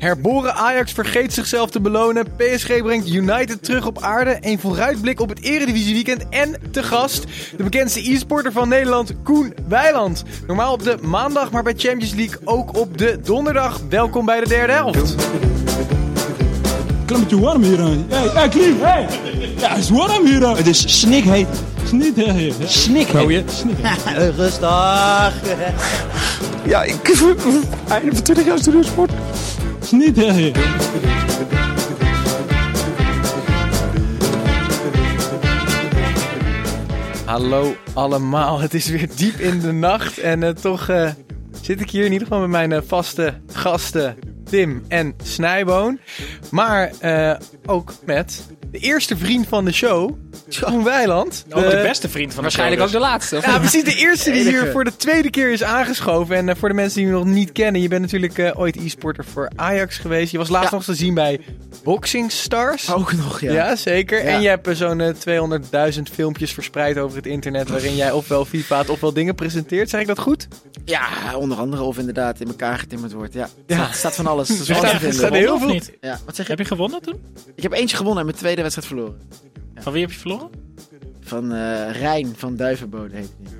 Herboren Ajax vergeet zichzelf te belonen. PSG brengt United terug op aarde. Een vooruitblik op het Eredivisie weekend. En te gast de bekendste e-sporter van Nederland, Koen Weiland. Normaal op de maandag, maar bij Champions League ook op de donderdag. Welkom bij de derde helft. Klein beetje warm hier. Hey, hey, Klim, hey! Ja, het is warm hier. Het is snikheet. Snikheet. Snikheet. Snikheet. Rustig. Ja, ik... Einde van 20 studiosport. Snikheet. Hallo allemaal, het is weer diep in de nacht. En eh, toch eh, zit ik hier in ieder geval met mijn eh, vaste gasten Tim en Snijboon. Maar ook met de eerste vriend van de show, Koen Weiland. Ook de De- beste vriend van Waarschijnlijk ook de laatste. of Ja, precies. De eerste die hier voor de tweede keer is aangeschoven. En eh, voor de mensen die je nog niet kennen, je bent natuurlijk eh, ooit e-sporter voor Ajax geweest. Je was laatst Ja. nog te zien bij Boxing Stars. Ook nog, ja. Ja, zeker. Ja. En je hebt eh, zo'n eh, 200.000 filmpjes verspreid over het internet. waarin jij ofwel FIFA ofwel dingen presenteert. Zeg ik dat goed? Ja, onder andere of inderdaad in elkaar getimmerd wordt. Ja, Ja. Staat, staat van alles. Er staat- staat heel veel- niet? Ja, wat zeg je? Heb je gewonnen toen? Ik heb eentje gewonnen en mijn tweede wedstrijd verloren. Van wie heb je verloren? Van eh Rijn van Duivenbode heet hij.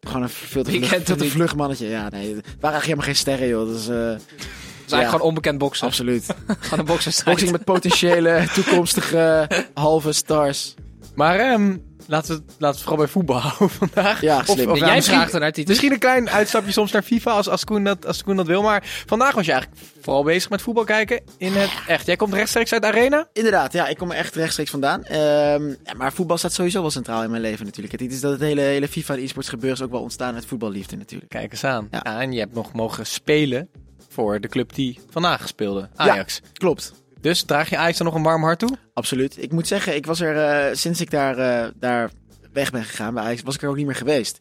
Gewoon een veel te vlug, kent veel te vlug mannetje. Ja, nee. Het waren eigenlijk helemaal geen sterren, joh. Dat is, eh, Dat is eigenlijk Ja. gewoon onbekend boksen. absoluut. Gewoon een boksen. Boxing met potentiële toekomstige halve stars. Maar ehm, laten, we, laten we vooral bij voetbal houden vandaag. Ja, slim. ja, Jij misschien- vraagt er naar Titus. Misschien een klein uitstapje soms naar FIFA als, als, Koen dat, als Koen dat wil. Maar vandaag was je eigenlijk vooral bezig met voetbal kijken in het echt. Jij komt rechtstreeks uit de arena? Inderdaad, ja, ik kom er echt rechtstreeks vandaan. Ehm, ja, maar voetbal staat sowieso wel centraal in mijn leven natuurlijk. Het is dat het hele, hele FIFA en e-sports gebeuren is ook wel ontstaan uit voetballiefde natuurlijk. Kijk eens aan. Ja. Ja, en je hebt nog mogen spelen voor de club die vandaag speelde, Ajax. Klopt. Dus draag je Ajax dan nog een warm hart toe? Absoluut. Ik moet zeggen, ik was er eh, sinds ik daar, eh, daar weg ben gegaan bij Ajax, was ik er ook niet meer geweest.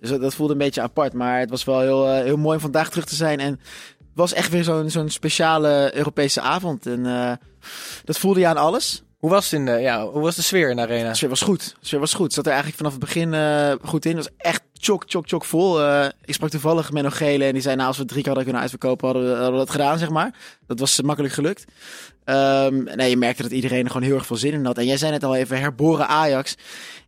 Dus dat, dat voelde een beetje apart. Maar het was wel heel, eh, heel mooi om vandaag terug te zijn. En het was echt weer zo'n zo'n speciale Europese avond. En dat voelde je aan alles. Hoe was, het in de, ja, hoe was de sfeer in de arena? De sfeer was goed. De sfeer was goed. Zat er eigenlijk vanaf het begin goed in. Het was echt chok, chok, chok vol. Eh, ik sprak toevallig met Gele en die zei, nou, als we drie keer hadden kunnen uitverkopen, hadden we, dat gedaan, zeg maar. Dat was makkelijk gelukt. Ehm, nee, je merkte dat iedereen er gewoon heel erg veel zin in had. En jij zei net al even, herboren Ajax.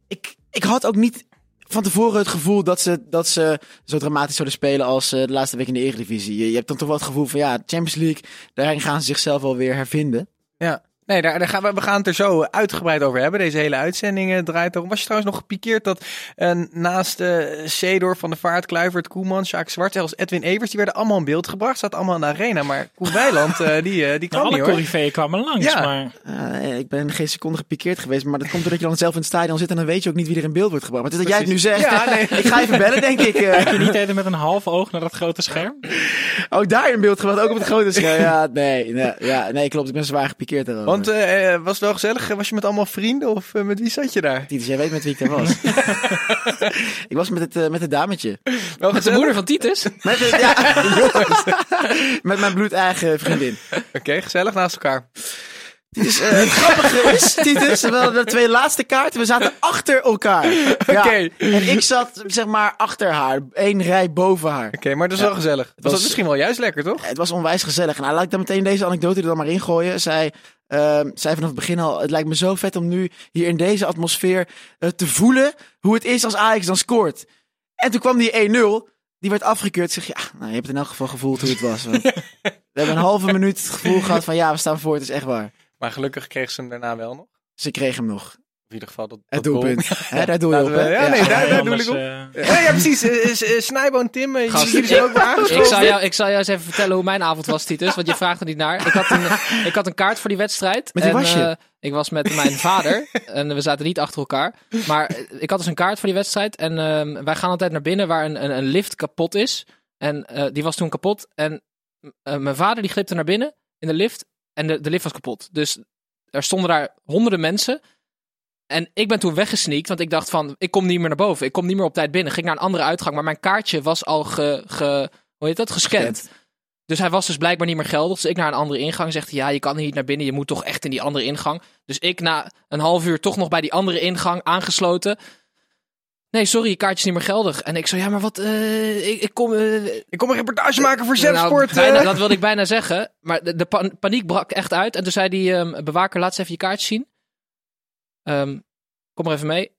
Ik, ik had ook niet van tevoren het gevoel dat ze, dat ze zo dramatisch zouden spelen als eh, de laatste week in de Eredivisie. Je, je hebt dan toch wel het gevoel van, ja, Champions League, daarin gaan ze zichzelf alweer hervinden. Ja. Nee, daar, daar gaan we, we gaan het er zo uitgebreid over hebben. Deze hele uitzending eh, draait erom. Was je trouwens nog gepikeerd dat eh, naast eh Seedorf van de Vaart, Kluivert, Koeman, Sjaak Zwart, zelfs Edwin Evers, die werden allemaal in beeld gebracht. Zaten allemaal in de arena. Maar Koen Weiland, die, die kwam Nou, alle niet hoor. coryfeeën kwamen langs, Ja. maar ik ben geen seconde gepikeerd geweest, maar dat komt doordat je dan zelf in het stadion zit en dan weet je ook niet wie er in beeld wordt gebracht. Maar het is dat jij het nu zegt. Ja, nee. ik ga even bellen, denk ik. heb je niet even met een half oog naar dat grote scherm? oh, daar in beeld gebracht, ook op het grote scherm. Ja, nee, nee, ja, nee, klopt. Ik ben zwaar gepikeerd daarover. Want eh, eh, was het wel gezellig? Was je met allemaal vrienden of eh, met wie zat je daar? Titus, jij weet met wie ik daar was. ik was met het, met het dametje. Wel Met de moeder van Titus. Met, het, ja, met mijn bloedeigen vriendin. Oké, gezellig naast elkaar. Eh, het grappige is, Titus, de twee laatste kaarten, we zaten achter elkaar. Ja. Oké. En ik zat, zeg maar, achter haar. één rij boven haar. Oké, maar dat is wel gezellig. Was dat was- misschien wel juist lekker, toch? Het was onwijs gezellig. En nou, laat ik dan meteen deze anekdote er dan maar ingooien. Zij ehm, zei vanaf het begin al, het lijkt me zo vet om nu hier in deze atmosfeer eh, te voelen hoe het is als Ajax dan scoort. En toen kwam die 1-0. Die werd afgekeurd. Ik zeg, ja, nou, je hebt in elk geval gevoeld hoe het was. We hebben een halve minuut het gevoel gehad van, ja, we staan voor, het is echt waar. Maar gelukkig kreeg ze hem daarna wel nog. Ze kregen hem nog. In ieder geval dat, doelpunt. Hè, daar doe je op, we- ja, nee, daar- daar doe ik op. eh, Ja, ja, precies. Eh, Snijboon, Tim, eh, Gast, jullie zijn ook weer Ik zal, jou, ik zal jou eens even vertellen hoe mijn avond was, Titus. Want je vraagt er niet naar. Ik had een, ik had een kaart voor die wedstrijd. Met wie en, was je? eh, ik was met mijn vader. En we zaten niet achter elkaar. Maar ik had dus een kaart voor die wedstrijd. En ehm, wij gaan altijd naar binnen waar een, een, een lift kapot is. En eh, die was toen kapot. En mijn vader die glipte naar binnen in de lift. En de, de lift was kapot. Dus er stonden daar honderden mensen. En ik ben toen weggesneakt, want ik dacht van, ik kom niet meer naar boven. Ik kom niet meer op tijd binnen. Ging naar een andere uitgang, maar mijn kaartje was al ge, ge, hoe heet dat, gescand. Dus hij was dus blijkbaar niet meer geldig. Dus ik naar een andere ingang zegt hij, ja, je kan hier niet naar binnen. Je moet toch echt in die andere ingang. Dus ik na een half uur toch nog bij die andere ingang aangesloten. Nee, sorry, je kaartje is niet meer geldig. En ik zo, ja, maar wat, eh, ik, ik kom... eh, Ik kom een reportage maken voor nou, bijna- eh. dat wilde ik bijna zeggen. Maar de, de pa- paniek brak echt uit. En toen zei die ehm, bewaker, laat eens even je kaartje zien. Ehm, kom maar even mee.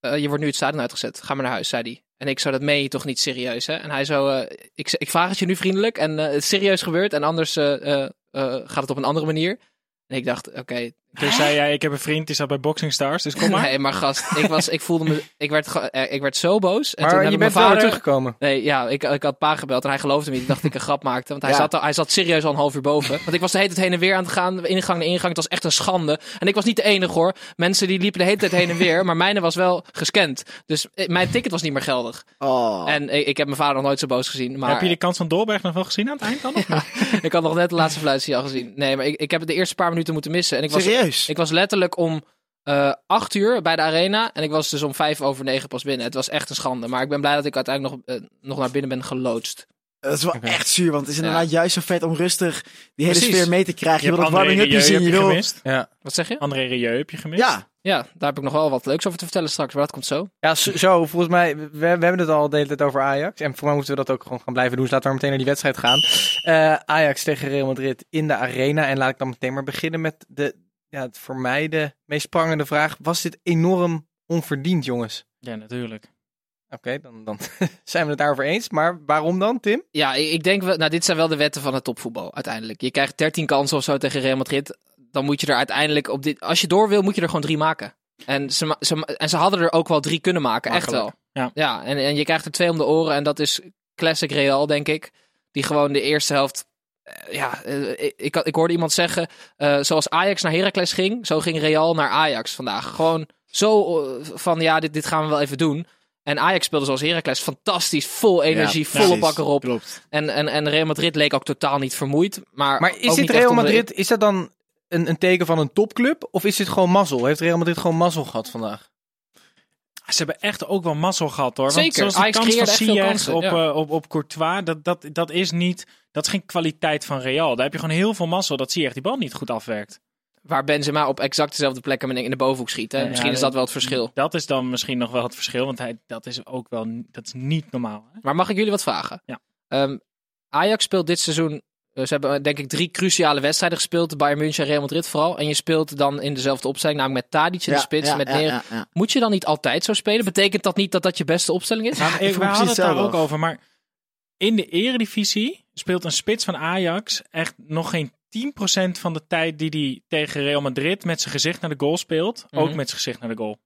Je wordt nu het stadion uitgezet. Ga maar naar huis, zei hij. En ik zo, dat meen je toch niet serieus, hè? En hij zo, ik, ik vraag het je nu vriendelijk. En het is serieus gebeurd. En anders gaat het op een andere manier. En ik dacht, oké, Toen zei jij, ik heb een vriend die zat bij Boxing Stars, dus kom maar. nee, maar gast, ik, was, ik voelde me, ik werd, eh, ik werd zo boos. En toen maar heb je ik bent mijn weer vader, teruggekomen. Nee, ja, ik, ik had pa gebeld en hij geloofde me niet. Ik dacht dat ik een grap maakte. Want hij, Ja. zat, al- hij zat serieus al een half uur boven. Want ik was de hele tijd heen en weer aan het gaan. Ingang naar ingang. Het was echt een schande. En ik was niet de enige hoor. Mensen die liepen de hele tijd heen en weer. Maar mijne was wel gescand. Dus eh, mijn ticket was niet meer geldig. Oh. En ik, ik heb mijn vader nog nooit zo boos gezien. Maar Heb je de kans van Dolberg nog wel gezien aan het eind dan? Of ik had nog net de laatste fluitje al gezien. Nee, maar ik, ik heb de eerste paar minuten moeten missen. En ik was, Serieus? Ik was letterlijk om eh acht uur bij de arena. En ik was dus om vijf over negen pas binnen. Het was echt een schande. Maar ik ben blij dat ik uiteindelijk nog, eh, nog naar binnen ben geloodst. Dat is wel echt zuur, want het is inderdaad juist zo vet om rustig die hele Precies. sfeer mee te krijgen. Je, Je wil hebt dat André warming-upje Rieu zien. heb Je wil... gemist. Ja, Wat zeg je? André Rieu heb je gemist. Ja, Ja, daar heb ik nog wel wat leuks over te vertellen straks, maar dat komt zo. ja zo, zo, volgens mij, we, we hebben het al de hele tijd over Ajax. En voor mij moeten we dat ook gewoon gaan blijven doen. Dus laten we maar meteen naar die wedstrijd gaan. Eh, Ajax tegen Real Madrid in de arena. En laat ik dan meteen maar beginnen met de, ja, het voor mij de meest prangende vraag. Was dit enorm onverdiend, jongens? Ja, natuurlijk. Oké, dan, dan zijn we het daarover eens. Maar waarom dan, Tim? Ja, ik, denk wel, nou, dit zijn wel de wetten van het topvoetbal uiteindelijk. Je krijgt 13 kansen of zo tegen Real Madrid. Dan moet je er uiteindelijk op dit, als je door wil, moet je er gewoon drie maken. En ze, ze, en ze hadden er ook wel drie kunnen maken, echt wel. Ja. ja en, en je krijgt er twee om de oren en dat is classic Real, denk ik. Die gewoon de eerste helft. Eh, Ja, eh, ik, ik, had- ik hoorde iemand zeggen. eh, zoals Ajax naar Heracles ging, zo ging Real naar Ajax vandaag. Gewoon zo van ja, dit, dit gaan we wel even doen. En Ajax speelde zoals Heracles fantastisch, vol energie, Ja, volle bak erop. Klopt. En, en, en Real Madrid leek ook totaal niet vermoeid. Maar, Maar is dit Real Madrid, is dat dan een, een teken van een topclub? Of is dit gewoon mazzel? Heeft Real Madrid gewoon mazzel gehad vandaag? Ze hebben echt ook wel mazzel gehad hoor. Zeker, Want zoals de Ajax kans van Ziyech op, ja. eh, op, op Courtois, dat, dat, dat is niet... Dat is geen kwaliteit van Real. Daar heb je gewoon heel veel mazzel dat Ziyech die bal niet goed afwerkt. Waar Benzema op exact dezelfde plek hem in de bovenhoek schiet. Hè? Ja, Misschien is dat wel het verschil. Dat is dan misschien nog wel het verschil, want hij, dat is ook wel dat is niet normaal. Hè? Maar mag ik jullie wat vragen? Ja. Ehm, Ajax speelt dit seizoen... eh, Ze hebben eh, denk ik drie cruciale wedstrijden gespeeld. Bayern München en Real Madrid vooral. En je speelt dan in dezelfde opstelling. Namelijk met Tadic in de spits. met Neer- ja, ja. Moet je dan niet altijd zo spelen? Betekent dat niet dat dat je beste opstelling is? Nou, ik we hadden het daar ook over, maar in de eredivisie speelt een spits van Ajax echt nog geen 10% van de tijd die hij tegen Real Madrid met zijn gezicht naar de goal speelt, ook Mhm. met zijn gezicht naar de goal.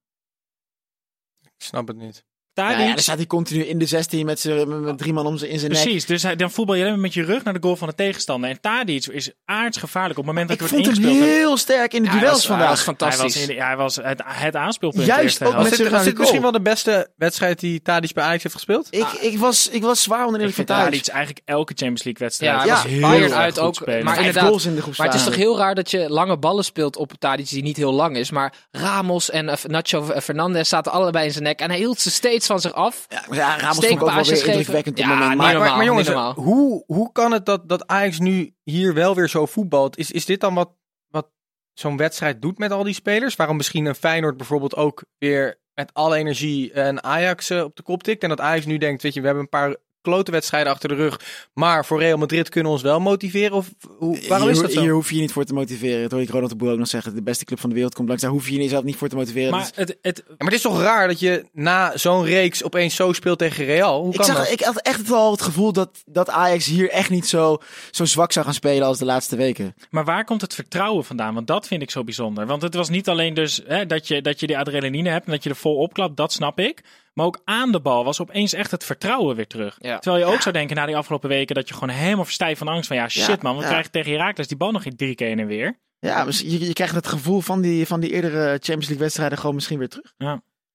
Ik snap het niet. Ja, Tadic, ja, dan staat hij continu in de 16 met, met, drie man om zijn in zijn nek. precies, dus hij, dan voetbal je alleen maar met je rug naar de goal van de tegenstander. En Tadic is aardsgevaarlijk op het moment dat Ik hij wordt vond hem ingespeeld. heel sterk in de Ja, hij duels was- hij vandaag. was Hij fantastisch. was, in de- hij was het, het aanspeelpunt. Juist ook met Was dit, was misschien wel de beste wedstrijd die Tadic bij Ajax heeft gespeeld? ik, ik, was, ik was zwaar onder de Ik indruk van Tadic. Tadic eigenlijk elke Champions League wedstrijd. Ja, hij Ja, was heel Bayern uit ook. spelen. Maar inderdaad, goals in de groep Maar het is toch heel raar dat je lange ballen speelt op Tadic die niet heel lang is. Maar Ramos en eh, Nacho Fernandez zaten allebei in zijn nek. En hij hield ze steeds van zich af. Ja, Ramos vond ik ook wel weer indrukwekkend Ja, moment. Maar, Maar, maar, normaal, jongens, hoe, hoe kan het dat, dat Ajax nu hier wel weer zo voetbalt? Is, is dit dan wat, wat zo'n wedstrijd doet met al die spelers? Waarom misschien een Feyenoord bijvoorbeeld ook weer met alle energie een Ajax eh, op de kop tikt? En dat Ajax nu denkt, weet je, we hebben een paar klote wedstrijden achter de rug. Maar voor Real Madrid kunnen we ons wel motiveren? Of hoe, waarom hier, is dat zo? Hier hoef je je niet voor te motiveren. Dat hoor ik Ronald de Boer ook nog zeggen. De beste club van de wereld komt langs. Daar hoef je jezelf niet voor te motiveren. Maar Dus- het, het, Ja, maar het is toch raar dat je na zo'n reeks opeens zo speelt tegen Real? Hoe ik, kan zag, dat? ik had echt wel het gevoel dat, dat Ajax hier echt niet zo, zo zwak zou gaan spelen als de laatste weken. Maar waar komt het vertrouwen vandaan? Want dat vind ik zo bijzonder. Want het was niet alleen dus hè, dat, je, dat je die adrenaline hebt en dat je er vol opklapt, dat snap ik. Maar ook aan de bal was opeens echt het vertrouwen weer terug. Ja. Terwijl je ook zou denken na die afgelopen weken dat je gewoon helemaal verstijft van angst van ja shit Ja, man, we ja. krijgen tegen Herakles die bal nog drie keer en weer. Ja, dus je, je krijgt het gevoel van die, van die eerdere Champions League wedstrijden gewoon misschien weer terug.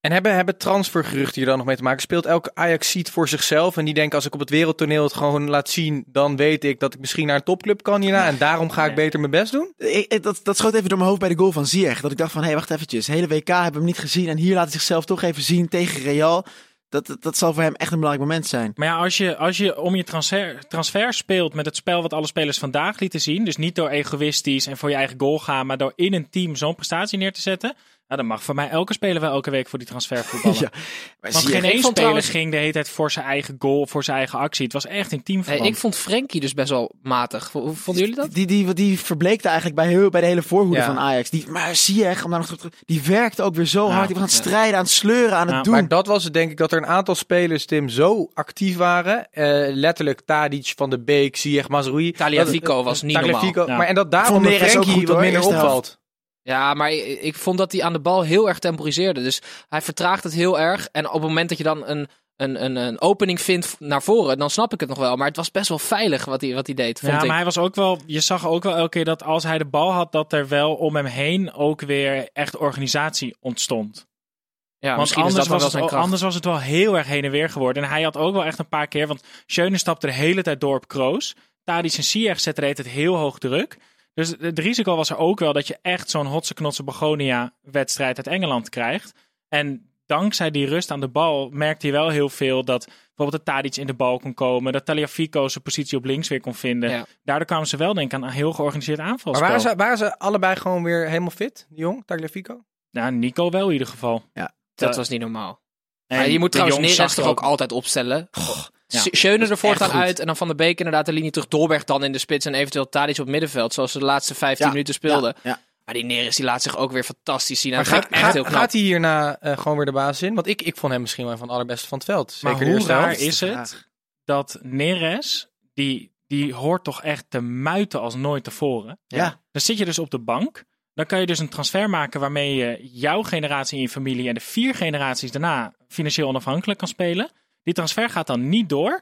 En hebben, hebben transfergeruchten hier dan nog mee te maken? Speelt elke Ajax-ziet voor zichzelf en die denkt als ik op het wereldtoneel het gewoon laat zien, dan weet ik dat ik misschien naar een topclub kan hierna en daarom ga ik beter mijn best doen? Ik, ik- dat, dat schoot even door mijn hoofd bij de goal van Ziyech. Dat ik dacht van, hé, hey, wacht eventjes. Hele WK hebben we hem niet gezien. En hier laat hij zichzelf toch even zien tegen Real. Dat, dat, dat zal voor hem echt een belangrijk moment zijn. Maar ja, als je, als je om je transfer, transfer speelt met het spel wat alle spelers vandaag lieten zien. Dus niet door egoïstisch en voor je eigen goal gaan, maar door in een team zo'n prestatie neer te zetten. Nou, dan mag voor mij elke speler wel elke week voor die transfer voetballen. Ja. Maar Want geen één speler trouwens- ging de hele tijd voor zijn eigen goal, voor zijn eigen actie. Het was echt Hey, teamverband. ik vond Frenkie dus best wel matig. Hoe vonden jullie dat? Die, die, die verbleekte eigenlijk bij, heel, bij de hele voorhoede Ja. van Ajax. Die, maar Ziyech, om daar nog terug die werkte ook weer zo hard. Die was aan het strijden, aan het sleuren, aan het Ja, doen. Maar dat was het denk ik, dat er een aantal spelers, Tim, zo actief waren. Eh, letterlijk Tadic, Van de Beek, Ziyech, Mazraoui. Tagliafico Dat- was niet. Ja. Maar en dat daarom Frenkie wat minder opvalt. Ja, maar ik, vond dat hij aan de bal heel erg temporiseerde. Dus hij vertraagt het heel erg. En op het moment dat je dan een, een, een, een opening vindt naar voren, dan snap ik het nog wel. Maar het was best wel veilig wat hij, wat hij deed, vond ja, ik. maar hij was ook wel. Je zag ook wel elke keer dat als hij de bal had, dat er wel om hem heen ook weer echt organisatie ontstond. ja, want misschien is anders, dat was wel het, anders was het wel heel erg heen en weer geworden. En hij had ook wel echt een paar keer. Want Schöne stapte de hele tijd door op Kroos. Tadic en Ziyech zetten de hele tijd heel hoog druk. Dus het risico was er ook wel dat je echt zo'n hotse knotse Begonia wedstrijd uit Engeland krijgt. En dankzij die rust aan de bal merkte hij wel heel veel dat bijvoorbeeld de Tadic in de bal kon komen. Dat Taliafico zijn positie op links weer kon vinden. Ja. Daardoor kwamen ze wel denk ik aan een heel georganiseerd Maar aanvalspel. waren ze, waren ze allebei gewoon weer helemaal fit, die jong, Tagliafico? Ja, Nico wel in ieder geval. Dat was niet normaal. En Maar je moet de trouwens Neres zag er toch ook altijd opstellen. Ja. Schöne er voortaan uit en dan Van de Beek inderdaad de linie terug. Dolberg dan in de spits en eventueel Tadic op het middenveld. Zoals ze de laatste 15 Ja, minuten speelden. Ja, ja. Maar die Neres die laat zich ook weer fantastisch zien. Maar gaat, echt heel knap. gaat hij hierna eh, gewoon weer de basis in? Want ik, ik vond hem misschien wel een van de allerbeste van het veld. Zeker maar hoe eerste raar helft. is het dat Neres, die, die hoort toch echt te muiten als nooit tevoren. Ja. Dan zit je dus op de bank. Dan kan je dus een transfer maken waarmee je jouw generatie in je familie en de vier generaties daarna financieel onafhankelijk kan spelen. Die transfer gaat dan niet door.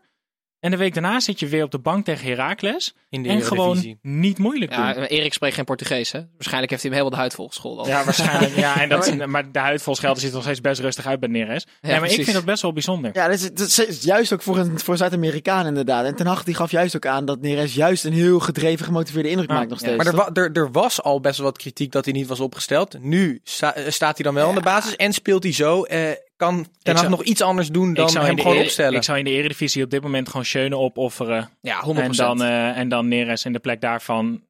En de week daarna zit je weer op de bank tegen Heracles. In de En gewoon niet moeilijk doen. Ja, Ja, maar Erik spreekt geen Portugees, hè? Waarschijnlijk heeft hij hem helemaal de huid volgescholden. al. waarschijnlijk. ja, en dat, maar de huid vol ziet er nog steeds best rustig uit bij Neres. nee, maar ik vind dat best wel bijzonder. Ja, dat is, dat is juist ook voor een voor Zuid-Amerikaan inderdaad. En Ten Hag die gaf juist ook aan dat Neres juist een heel gedreven, gemotiveerde indruk Ja, maakt nog ja. steeds. Maar er, wa- er, er was al best wel wat kritiek dat hij niet was opgesteld. Nu sta- staat hij dan wel in de basis en speelt hij zo. Eh, kan Ten Hag nog iets anders doen dan hem gewoon Ere- opstellen? Ik zou in de Eredivisie op dit moment gewoon Schöne opofferen. Ja, 100%. En dan, eh, en dan Neres in de plek daarvan. Een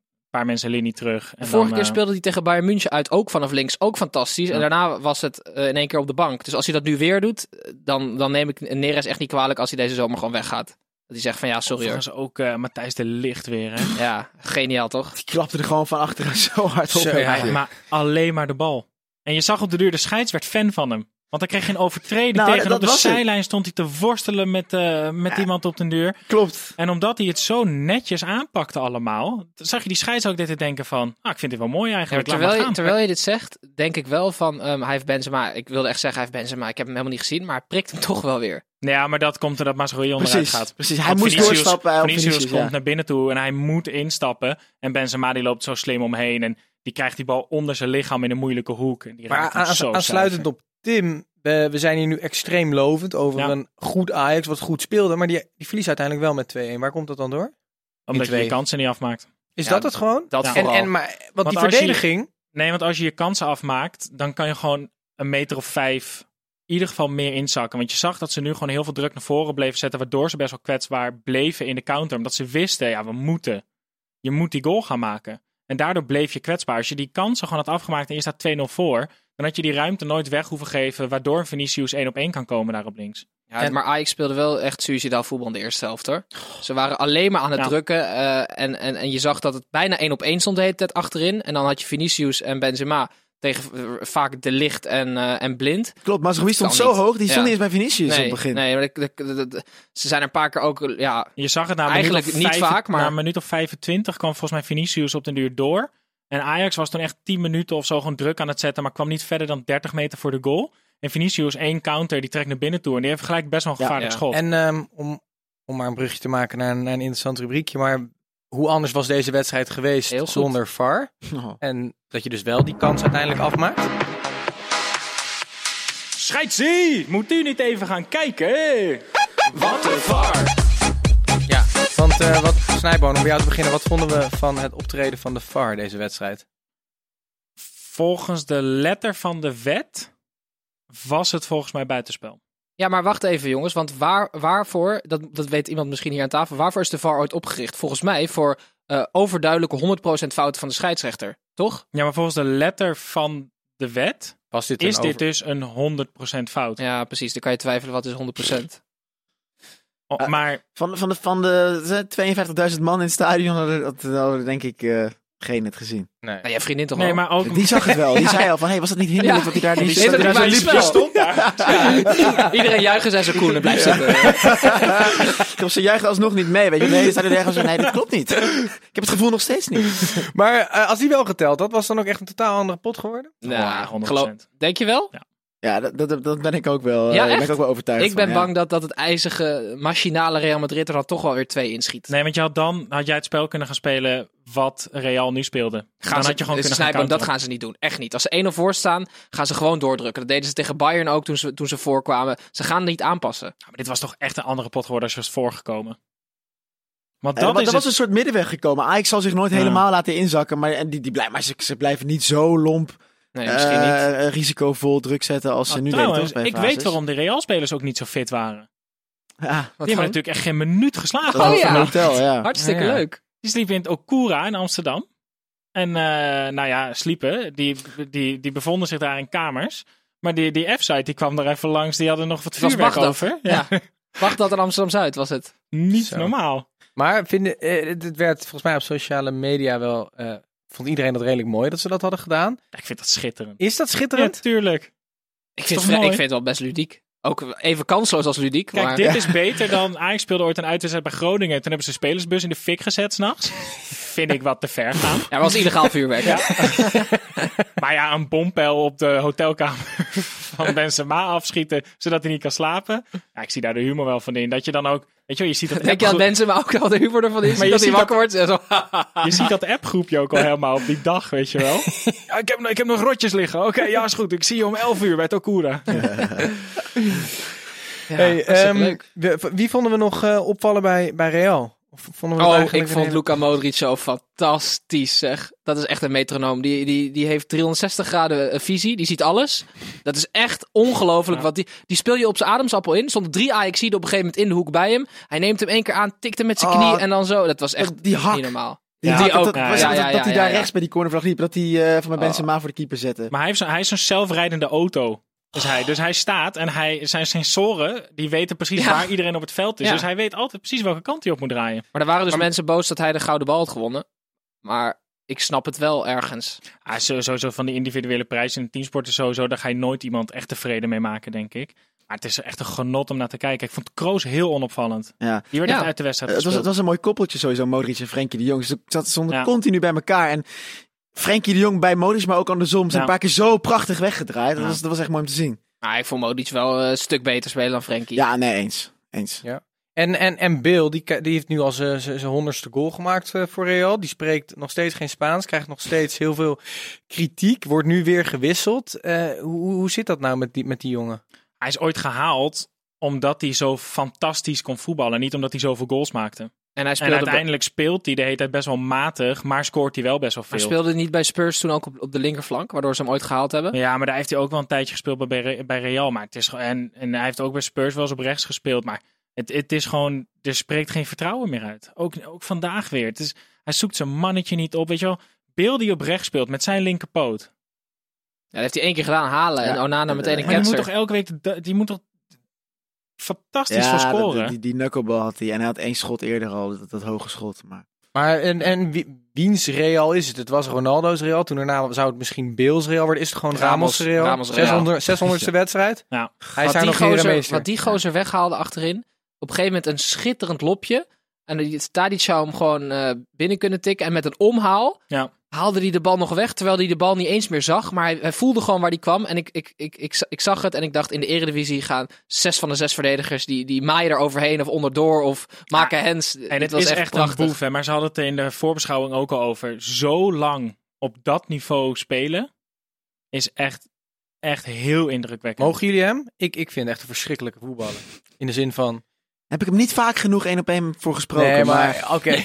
paar mensen linie terug. En de vorige dan, keer eh, speelde hij tegen Bayern München uit, ook vanaf links, ook fantastisch. En daarna was het eh, in één keer op de bank. Dus als hij dat nu weer doet, dan, dan neem ik Neres echt niet kwalijk als hij deze zomer gewoon weggaat. Dat hij zegt van ja, sorry hoor. Ook eh, Matthijs de Licht weer. Hè? Ja, geniaal toch? Die klapte er gewoon van achteren zo hard op. Zo, ja, maar alleen maar de bal. En je zag op de duur, de scheids werd fan van hem. Want hij kreeg geen overtreding Nou, tegen. Op de het. zijlijn stond hij te worstelen met, eh, met iemand op den deur. Klopt. En omdat hij het zo netjes aanpakte allemaal, zag je die scheids ook dit te denken van, ah, ik vind dit wel mooi eigenlijk. terwijl, je, gaan. terwijl je dit zegt, denk ik wel van, ehm, hij heeft Benzema, ik wilde echt zeggen hij heeft Benzema, ik heb hem helemaal niet gezien, maar hij prikt hem toch wel weer. Ja, maar dat komt doordat Mazraoui onderuit Precies, gaat. precies. Hij Want moest Vinicius- doorstappen. eh, Vinicius, Vinicius, komt ja. naar binnen toe en hij moet instappen. En Benzema die loopt zo slim omheen en die krijgt die bal onder zijn lichaam in een moeilijke hoek. En die Maar aan- zo aansluitend zuiver. op Tim, we, we zijn hier nu extreem lovend over Ja. een goed Ajax wat goed speelde. Maar die, die verliest uiteindelijk wel met 2-1. Waar komt dat dan door? Omdat je je kansen niet afmaakt. Is Ja, dat het gewoon? Dat Ja. En, vooral. en, maar, want die je- verdediging... Nee, want als je je kansen afmaakt, dan kan je gewoon een meter of vijf in ieder geval meer inzakken. Want je zag dat ze nu gewoon heel veel druk naar voren bleven zetten, waardoor ze best wel kwetsbaar bleven in de counter. Omdat ze wisten, ja, we moeten. Je moet die goal gaan maken. En daardoor bleef je kwetsbaar. Als je die kansen gewoon had afgemaakt en je staat 2-0 voor, dan had je die ruimte nooit weg hoeven geven, waardoor Vinicius één op één kan komen daar op links. Ja, En- maar Ajax speelde wel echt suicidaal voetbal in de eerste helft hoor. Ze waren alleen maar aan het Ja. drukken eh, en, en, en je zag dat het bijna één op één stond de hele tijd achterin. En dan had je Vinicius en Benzema tegen eh, vaak De Licht en, eh, en Blind. Klopt, maar stond kan zo niet. hoog. Die stond Ja. niet eens bij Vinicius op nee, het begin. nee maar de- de- de- de- ze zijn er een paar keer ook, ja, Je zag het na een Eigenlijk minuut of niet vijf- vaak, maar- Na een minuut of 25 kwam volgens mij Vinicius op den duur door. En Ajax was toen echt 10 minuten of zo gewoon druk aan het zetten, maar kwam niet verder dan 30 meter voor de goal. En Vinicius één counter, die trekt naar binnen toe en die heeft gelijk best wel een Ja, gevaarlijk ja. schot. En ehm, om, om maar een brugje te maken naar, een- naar een interessant rubriekje. Maar hoe anders was deze wedstrijd geweest zonder VAR? Oh. En dat je dus wel die kans uiteindelijk afmaakt. Scheidsie! Moet u niet even gaan kijken? Wat een var! Want eh, wat, Snijboon, om bij jou te beginnen, wat vonden we van het optreden van de VAR deze wedstrijd? Volgens de letter van de wet was het volgens mij buitenspel. Ja, maar wacht even jongens, want waar, waarvoor, dat, dat weet iemand misschien hier aan tafel, waarvoor is de VAR ooit opgericht? Volgens mij voor eh, overduidelijke 100% fouten van de scheidsrechter, toch? Ja, maar volgens de letter van de wet Was dit is dit dus een 100% fout. Ja, precies. Dan kan je twijfelen wat is 100%. Oh, Ah. maar Van, van de, van de 52.000 man in het stadion hadden, hadden, hadden denk ik eh, geen het gezien. Nee. Nou, je vriendin toch nee, wel? maar ook Die zag het wel. Die zei al van, hey, was het niet hinderlijk Ja. dat hij daar die, Die dat daar zo liep? spel. Ja. Iedereen juichen zijn zo cool en blijft zitten. Ik heb ze juichen alsnog niet mee. Weet je, nee, staat er ergens nee, dat klopt niet. Ik heb het gevoel nog steeds niet. Maar eh, als hij wel geteld had, was dan ook echt een totaal andere pot geworden? Ja, 100%. geloof- denk je wel? Ja, dat, dat, dat ben ik ook wel. eh, Ja, daar ben ik ook wel overtuigd Ik ben van, ja. bang dat, dat het ijzige, machinale Real Madrid er dan toch wel weer twee inschiet. Nee, want je had dan had jij het spel kunnen gaan spelen wat Real nu speelde. Gaan dan ze, had je gewoon kunnen gaan dat gaan ze niet doen. Echt niet. Als ze 1-0 voor staan, gaan ze gewoon doordrukken. Dat deden ze tegen Bayern ook toen ze, toen ze voorkwamen. Ze gaan niet aanpassen. Ja, maar dit was toch echt een andere pot geworden als je was voorgekomen. Want Eh, dat is er was het- een soort middenweg gekomen. Ajax zal zich nooit Ja. helemaal laten inzakken. Maar, en die, die blijven, maar ze, ze blijven niet zo lomp, Nee, misschien niet. eh, risicovol druk zetten als ze Nou, nu trouwens, deden. toch, bij ik weet waarom de Real-spelers ook niet zo fit waren. Die Ja, Wat hebben dan? natuurlijk echt geen minuut geslagen. dat Oh ja. een hotel, ja. Hartstikke Ja, ja. leuk. Die sliepen in het Okura in Amsterdam. En eh, nou ja, sliepen. Die, die, die bevonden zich daar in kamers. Maar die, die F-site die kwam er even langs. Die hadden nog wat vuurwerk over. Ja. Wacht dat in Amsterdam-Zuid was het. Niet Zo. normaal. Maar vinden, eh, het het werd volgens mij op sociale media wel... eh, vond iedereen dat redelijk mooi dat ze dat hadden gedaan. Ja, Ik vind dat schitterend. Is dat Ja, schitterend? natuurlijk. Ik vind, het, ik vind het wel best ludiek. Ook even kansloos als ludiek. Kijk, maar... dit is beter dan... Ajax speelde ooit een uitwedstrijd bij Groningen. Toen hebben ze de spelersbus in de fik gezet s'nachts. Vind ik wat te ver gaan. Ja, maar was illegaal vuurwerk. Ja. maar ja, een bompel op de hotelkamer van Benzema afschieten, zodat hij niet kan slapen. Ja, ik zie daar de humor wel van in. Dat je dan ook, weet je wel, je ziet dat Denk je dat maar ook al de humor ervan is? Maar je dat hij ziet wakker wordt en zo... je ziet dat appgroepje ook al helemaal op die dag, weet je wel. Ja, ik, heb, nog- ik heb nog rotjes liggen. Oké, ja, is goed. Ik zie je om 11 uur bij Tokura. Ja, Hey, ehm, wie, wie vonden we nog eh, opvallen bij, bij Real? Of vonden we het Oh, eigenlijk ik vond Luka Modric zo fantastisch, zeg. Dat is echt een metronoom. Die, die, die heeft 360 graden eh, visie. Die ziet alles. Dat is echt ongelooflijk. Ja. Wat die, die speel je op zijn ademsappel in. Stonden drie Ajaxiden op een gegeven moment in de hoek bij hem. Hij neemt hem één keer aan, tikt hem met zijn Oh, knie en dan zo. Dat was echt die hak. niet normaal. Ja, die dat, ook. Dat, Ja, ja, dat, ja, dat ja, hij ja, daar ja. rechts bij die cornervlag liep. Dat hij eh, van mijn Benzema voor de keeper zette. Maar hij heeft, zo, hij is zo'n zelfrijdende auto. Is hij. Dus hij staat en hij, zijn sensoren die weten precies Ja. waar iedereen op het veld is. Ja. Dus hij weet altijd precies welke kant hij op moet draaien. Maar er waren dus Maar- mensen boos dat hij de gouden bal had gewonnen. Maar ik snap het wel ergens. Ah, zo- sowieso van die individuele prijzen in de teamsport is sowieso, daar ga je nooit iemand echt tevreden mee maken, denk ik. Maar het is echt een genot om naar te kijken. Ik vond Kroos heel onopvallend. Ja. Die werd Ja. echt uit de wedstrijd Het was, het was een mooi koppeltje sowieso, Modric en Frenkie de Jong. Ze zat- stonden Ja. continu bij elkaar. En Frenkie de Jong bij Modric, maar ook andersom. Zijn Ja. een paar keer zo prachtig weggedraaid. Dat, Ja. was, dat was echt mooi om te zien. Maar ik vond Modric wel eh, een stuk beter spelen dan Frenkie. Ja, nee, eens. Eens. En, en, en Bill, die, die heeft nu al zijn honderdste goal gemaakt eh, voor Real. Die spreekt nog steeds geen Spaans, krijgt nog steeds heel veel kritiek, wordt nu weer gewisseld. Eh, hoe, hoe zit dat nou met die, met die jongen? Hij is ooit gehaald omdat hij zo fantastisch kon voetballen. Niet omdat hij zoveel goals maakte. En hij En speelde, uiteindelijk speelt hij de hele tijd best wel matig, maar scoort hij wel best wel hij veel. speelde niet bij Spurs toen ook op, op de linkerflank, waardoor ze hem ooit gehaald hebben. Ja, maar daar heeft hij ook wel een tijdje gespeeld bij, bij Real. Maar het is, en, en hij heeft ook bij Spurs wel eens op rechts gespeeld. Maar het, het is gewoon, er spreekt geen vertrouwen meer uit. Ook, ook vandaag weer. Het is, hij zoekt zijn mannetje niet op. Weet je wel, Bill die op rechts speelt met zijn linkerpoot. Ja, dat heeft hij één keer gedaan, halen. En. Onana meteen een Maar die moet toch elke week, de- die moet toch fantastisch voor dat- scoren. die, die knuckleball had hij. En hij had één schot eerder al, dat, dat hoge schot. Maar Maar en, en wie, wiens Real is het? Het was Ronaldo's Real. Toen daarna zou het misschien Bale's Real worden. Is het gewoon Ramos, Ramos- Real? Ramos Real. 600, 600ste wedstrijd? Ja. Hij wat, is daar die nog gozer, wat die gozer weghaalde achterin. Op een gegeven moment een schitterend lopje. En die Tadic zou hem gewoon eh, binnen kunnen tikken. En met een omhaal Ja. Haalde hij de bal nog weg. Terwijl hij de bal niet eens meer zag. Maar hij, hij voelde gewoon waar hij kwam. En ik, ik, ik, ik, ik zag het. En ik dacht in de eredivisie gaan zes van de zes verdedigers. Die, die maaien er overheen of onderdoor. Of maken hens. En het was is echt, echt, prachtig. een boef. Hè? Maar ze hadden het in de voorbeschouwing ook al over. Zo lang op dat niveau spelen is echt, echt heel indrukwekkend. Mogen jullie hem? Ik, ik vind het echt een verschrikkelijke voetballer. In de zin van... Heb ik hem niet vaak genoeg één op één voor gesproken. nee, maar, maar oké.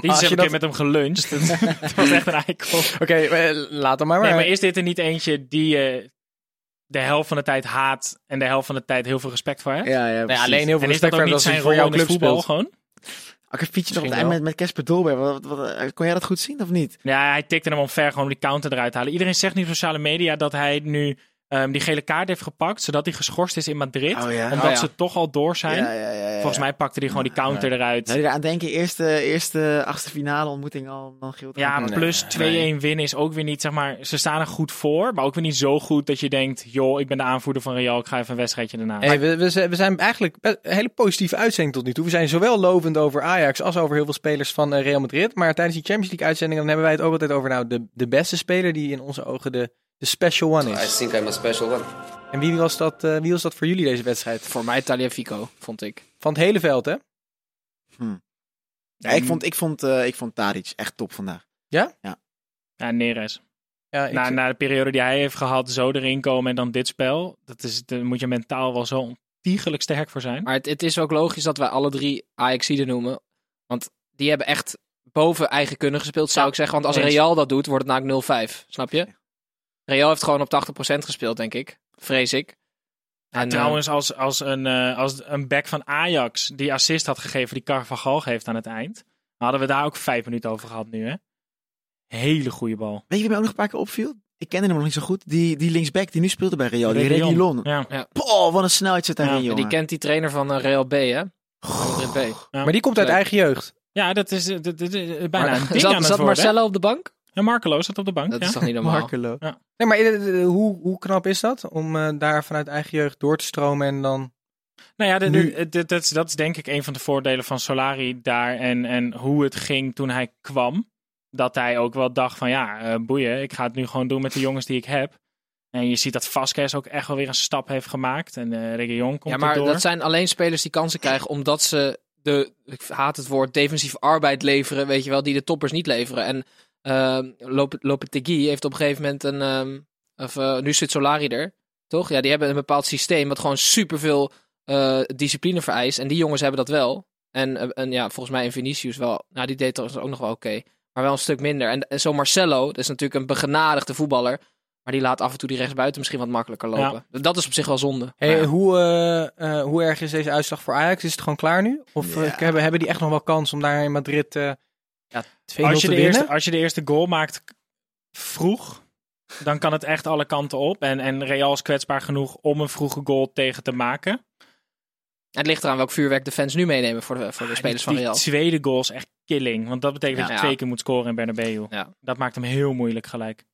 Die Als heb je ik dat... met hem geluncht. Het, was echt een eikel. Oké, eh, laat hem maar. Nee, maar. maar is dit er niet eentje die je de helft van de tijd haat en de helft van de tijd heel veel respect voor hebt? Ja, ja, Nee, alleen heel veel En is respect dat voor hem niet hij voor jouw club voetbal gewoon? Fietsje nog met, met Casper Dolberg. Wat, wat, wat- kon jij dat goed zien of niet? Ja, hij tikte hem omver gewoon om die counter eruit te halen. Iedereen zegt nu op sociale media dat hij nu ehm, die gele kaart heeft gepakt, zodat hij geschorst is in Madrid. Oh ja. Omdat Oh ja. ze toch al door zijn. Ja, ja, ja, ja. Volgens mij pakte hij gewoon die counter eruit. Je eraan denken, eerste, eerste achtste finale ontmoeting al, dan Gilt Ja, Nee. plus 2-1 winnen is ook weer niet, zeg maar, ze staan er goed voor, maar ook weer niet zo goed dat je denkt, joh, ik ben de aanvoerder van Real, ik ga even een wedstrijdje erna. Hey, we, we, zijn- we zijn eigenlijk een hele positieve uitzending tot nu toe. We zijn zowel lovend over Ajax als over heel veel spelers van eh, Real Madrid. Maar tijdens die Champions League uitzending dan hebben wij het ook altijd over nou, de, de beste speler die in onze ogen de, de special one I is. think I'm a special one. En wie was, dat, eh, wie was dat voor jullie deze wedstrijd? Voor mij Taliafico, vond ik. Van het hele veld, hè? Ja, ik vond, ik vond, eh, ik vond Tadic echt top vandaag. Ja, Neres. Ja, ik, Na, na de periode die hij heeft gehad, zo erin komen en dan dit spel, dat is, daar moet je mentaal wel zo ontiegelijk sterk voor zijn. Maar het, het is ook logisch dat wij alle drie Ajaxiden noemen. Want die hebben echt boven eigen kunnen gespeeld, zou Ja, ik zeggen. Want als eens. Real dat doet, wordt het namelijk 0-5. Snap je? Real heeft gewoon op 80% gespeeld, denk ik. Vrees ik. En, eh, Trouwens, als, als, een, eh, als een back van Ajax die assist had gegeven die Carvajal geeft aan het eind, hadden we daar ook vijf minuten over gehad nu, hè? Hele goede bal. Weet je wie mij ook nog een paar keer opviel? Ik kende hem nog niet zo goed. Die, die linksback die nu speelde bij Real, die Reguilon. Reguilon. Ja. Poh, wat een snelheid zit daarin, Ja, jongen. die kent die trainer van eh, Real B, hè? Madrid B. Ja. maar die komt uit Leuk. eigen jeugd. Ja, dat is, dat, dat- dat is bijna Maar, een ding zat aan het zat worden. Marcelo op de bank? Ja, Marcelo zat op de bank. Dat ja. is toch niet normaal? Markelo. Nee, maar eh, eh, hoe, hoe knap is dat? Om eh, daar vanuit eigen jeugd door te stromen en dan... Nou ja, de- Nu- de- de- dat, is, dat is denk ik een van de voordelen van Solari daar en, en hoe het ging toen hij kwam. Dat hij ook wel dacht van ja, eh, boeien, ik ga het nu gewoon doen met de jongens die ik heb. En je ziet dat Vasquez ook echt wel weer een stap heeft gemaakt. En uh, Reguilon komt Ja, maar erdoor. dat zijn alleen spelers die kansen krijgen omdat ze de, ik haat het woord, defensief arbeid leveren, weet je wel, die de toppers niet leveren. En Lopetegui heeft op een gegeven moment een, ehm, of eh, nu zit Solari er, toch? Ja, die hebben een bepaald systeem wat gewoon superveel eh discipline vereist. En die jongens hebben dat wel. En, eh, en ja, volgens mij in Vinicius wel, nou die deed trouwens ook nog wel oké. maar wel een stuk minder. En, en zo Marcelo, dat is natuurlijk een begenadigde voetballer. Maar die laat af en toe die rechtsbuiten misschien wat makkelijker lopen. Dat is op zich wel zonde. Hey, ja. hoe, hoe erg is deze uitslag voor Ajax? Is het gewoon klaar nu? Of Ja. hebben, hebben die echt nog wel kans om daar in Madrid eh ja, 2-0 als, je de eerste, als je de eerste goal maakt vroeg, dan kan het echt alle kanten op. En, en Real is kwetsbaar genoeg om een vroege goal tegen te maken. Het ligt eraan welk vuurwerk de fans nu meenemen voor de, voor de spelers van die Real. tweede goal is echt killing. Want dat betekent dat je twee keer moet scoren in Bernabeu. Ja. Dat maakt hem heel moeilijk gelijk.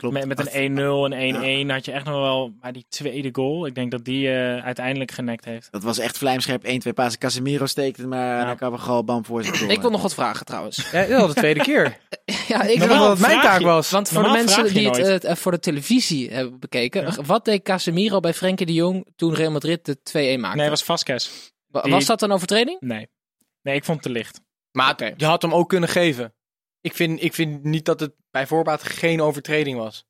Klopt. Met, met een 1-0 en 1-1 had je echt nog wel... Maar die tweede goal, ik denk dat die eh, uiteindelijk genekt heeft. Dat was echt vlijmscherp. 1, 2 pasen. Casemiro steekt het maar. En dan kan we gewoon bam voor door. Ik wil nog wat vragen trouwens. Ja, dat is de tweede keer. ja, ik dacht dat het mijn taak was. Want voor de mensen die het nooit. eh, voor de televisie hebben bekeken. Ja. Wat deed Casemiro bij Frenkie de Jong toen Real Madrid de 2-1 maakte? Nee, was Vasquez. Die- Was dat een overtreding? Nee. Nee, ik vond het te licht. Maar je had hem ook kunnen geven. Ik vind, ik vind niet dat het bij voorbaat geen overtreding was.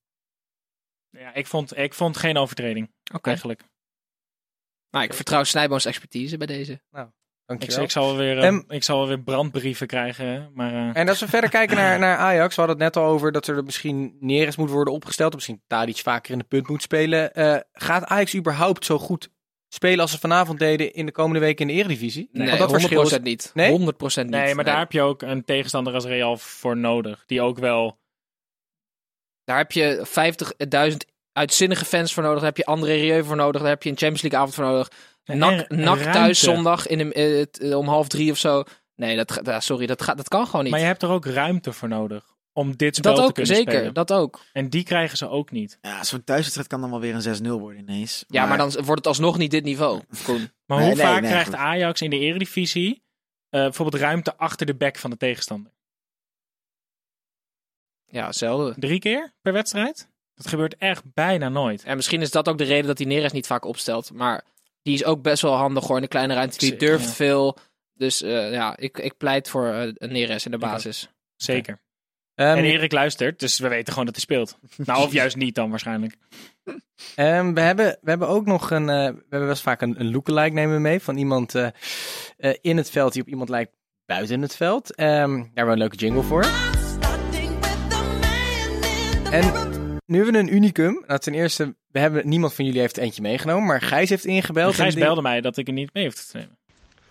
Ja, ik vond, ik vond geen overtreding, Oké. eigenlijk. Nou, ik vertrouw Snijboons expertise bij deze. Ik, Dankjewel. ik, zal wel weer, eh, ik zal wel weer brandbrieven krijgen. Maar eh, En als we verder kijken naar, naar Ajax, we hadden het net al over dat er misschien Neres moet worden opgesteld. Of misschien Tadic vaker in de punt moet spelen. Eh, gaat Ajax überhaupt zo goed spelen als ze vanavond deden in de komende weken in de Eredivisie? Nee, Want dat 100% verschil is... niet. Nee? 100% niet. nee, maar daar heb je ook een tegenstander als Real voor nodig. Die ook wel... Daar heb je 50.000 uitzinnige fans voor nodig. Daar heb je André Rieu voor nodig. Daar heb je een Champions League avond voor nodig. En Nak, thuis zondag in de, eh, eh, om half drie of zo. Nee, dat, sorry, dat, gaat, dat kan gewoon niet. Maar je hebt er ook ruimte voor nodig. Om dit spel dat te kunnen zeker. spelen. Dat ook. En die krijgen ze ook niet. Ja, zo'n thuiswedstrijd kan dan wel weer een 6-0 worden ineens. Ja, maar dan wordt het alsnog niet dit niveau, Koen. Maar Nee, hoe nee, vaak nee, krijgt goed. Ajax in de eredivisie eh, bijvoorbeeld ruimte achter de back van de tegenstander? Ja, zelden. Drie keer per wedstrijd? Dat gebeurt echt bijna nooit. En misschien is dat ook de reden dat hij Neres niet vaak opstelt. Maar die is ook best wel handig hoor in de kleine ruimte. Die Zeker, durft ja. veel. Dus eh, ja, ik, ik pleit voor eh, Neres in de basis. Zeker. Ehm, En Erik luistert, dus we weten gewoon dat hij speelt. Nou, of juist niet dan waarschijnlijk. ehm, we, hebben, we hebben ook nog een. eh, we hebben best eens vaak een, een lookalike nemen we mee van iemand eh, eh, in het veld die op iemand lijkt buiten het veld. Ehm, daar hebben we een leuke jingle voor. En nu hebben we een unicum. Nou, ten eerste, we hebben, niemand van jullie heeft eentje meegenomen, maar Gijs heeft ingebeld. Gijs en belde mij dat ik er niet mee hoefde te nemen.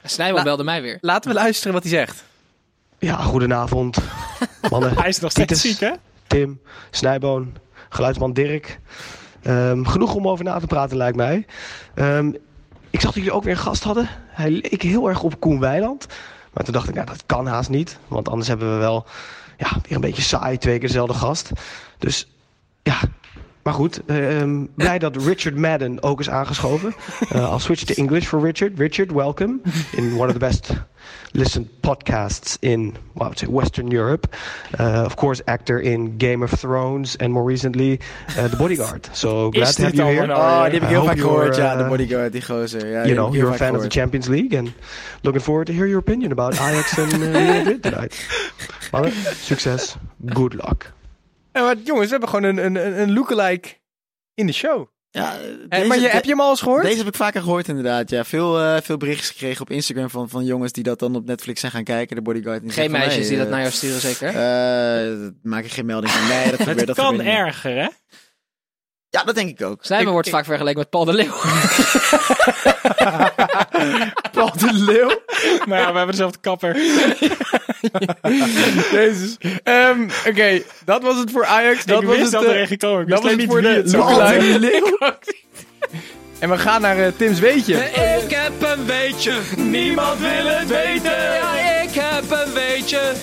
Snijboom belde mij weer. Laten we luisteren wat hij zegt. Ja, goedenavond. Mannen, Hij is nog steeds Titus, ziek, hè? Tim, Snijboon, geluidsman Dirk. Ehm, genoeg om over na te praten, lijkt mij. Ehm, ik zag dat jullie ook weer een gast hadden. Hij leek heel erg op Koen Weiland. Maar toen dacht ik, nou, dat kan haast niet. Want anders hebben we wel ja, weer een beetje saai, twee keer dezelfde gast. Dus ja, maar goed. ehm, blij dat Richard Madden ook is aangeschoven. Uh, I'll switch to English for Richard. Richard, welcome in one of the best listened podcasts in well, Western Europe. Uh, of course, actor in Game of Thrones and more recently uh, The Bodyguard. So glad to have you here. Oh, die heb ik I heel vaak gehoord, ja, de uh, bodyguard, die gozer. Ja, You know, you're a fan of the. Champions League and looking forward to hear your opinion about Ajax and uh, Real Madrid tonight. Mannen, succes. Good luck. Ja, maar jongens, we hebben gewoon een, een, een lookalike in de show. Ja, Eh, deze- maar je, de- heb je hem al eens gehoord? Deze heb ik vaker gehoord inderdaad. Ja, veel, eh, veel berichtjes gekregen op Instagram van, van jongens die dat dan op Netflix zijn gaan kijken. De bodyguard. Geen van, meisjes die dat naar jou sturen, zeker? eh, eh, maak ik geen melding van. Nee, dat gebeurt. Het dat kan gebeurt niet. erger, hè? Ja, dat denk ik ook. Ik- wordt ik- vaak vergeleken met Paul de Leeuw. Paul de Leeuw. Maar ja, we hebben dezelfde kapper. Jezus. Ehm, Oké, dat was het voor Ajax. Dat ik was wist het, dat er eh, komen. Ik dat was niet voor wie de het zou lookalike. zijn. En we gaan naar eh, Tim's Weetje. Ik heb een weetje, niemand wil het weten. Ja, ik heb een weetje.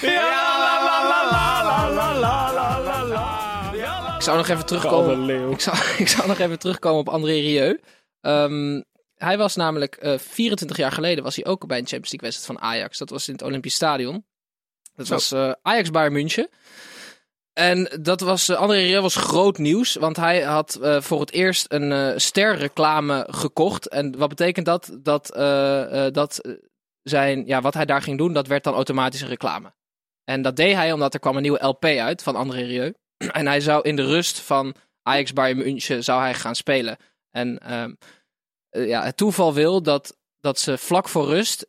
Ik zou nog even terugkomen. Ik zou, ik zou nog even terugkomen op André Rieu. Ehm, hij was namelijk eh 24 jaar geleden was hij ook bij een Champions League wedstrijd van Ajax. Dat was in het Olympisch Stadion. Dat was eh, Ajax Bayern München. En dat was, eh, André Rieu was groot nieuws, want hij had voor het eerst een eh sterreclame gekocht. En wat betekent dat? Dat, dat zijn, ja, wat hij daar ging doen, dat werd dan automatische reclame. En dat deed hij omdat er kwam een nieuwe LP uit van André Rieu. En hij zou in de rust van Ajax Bayern München zou hij gaan spelen. En ehm, eh, ja, het toeval wil dat, dat ze vlak voor rust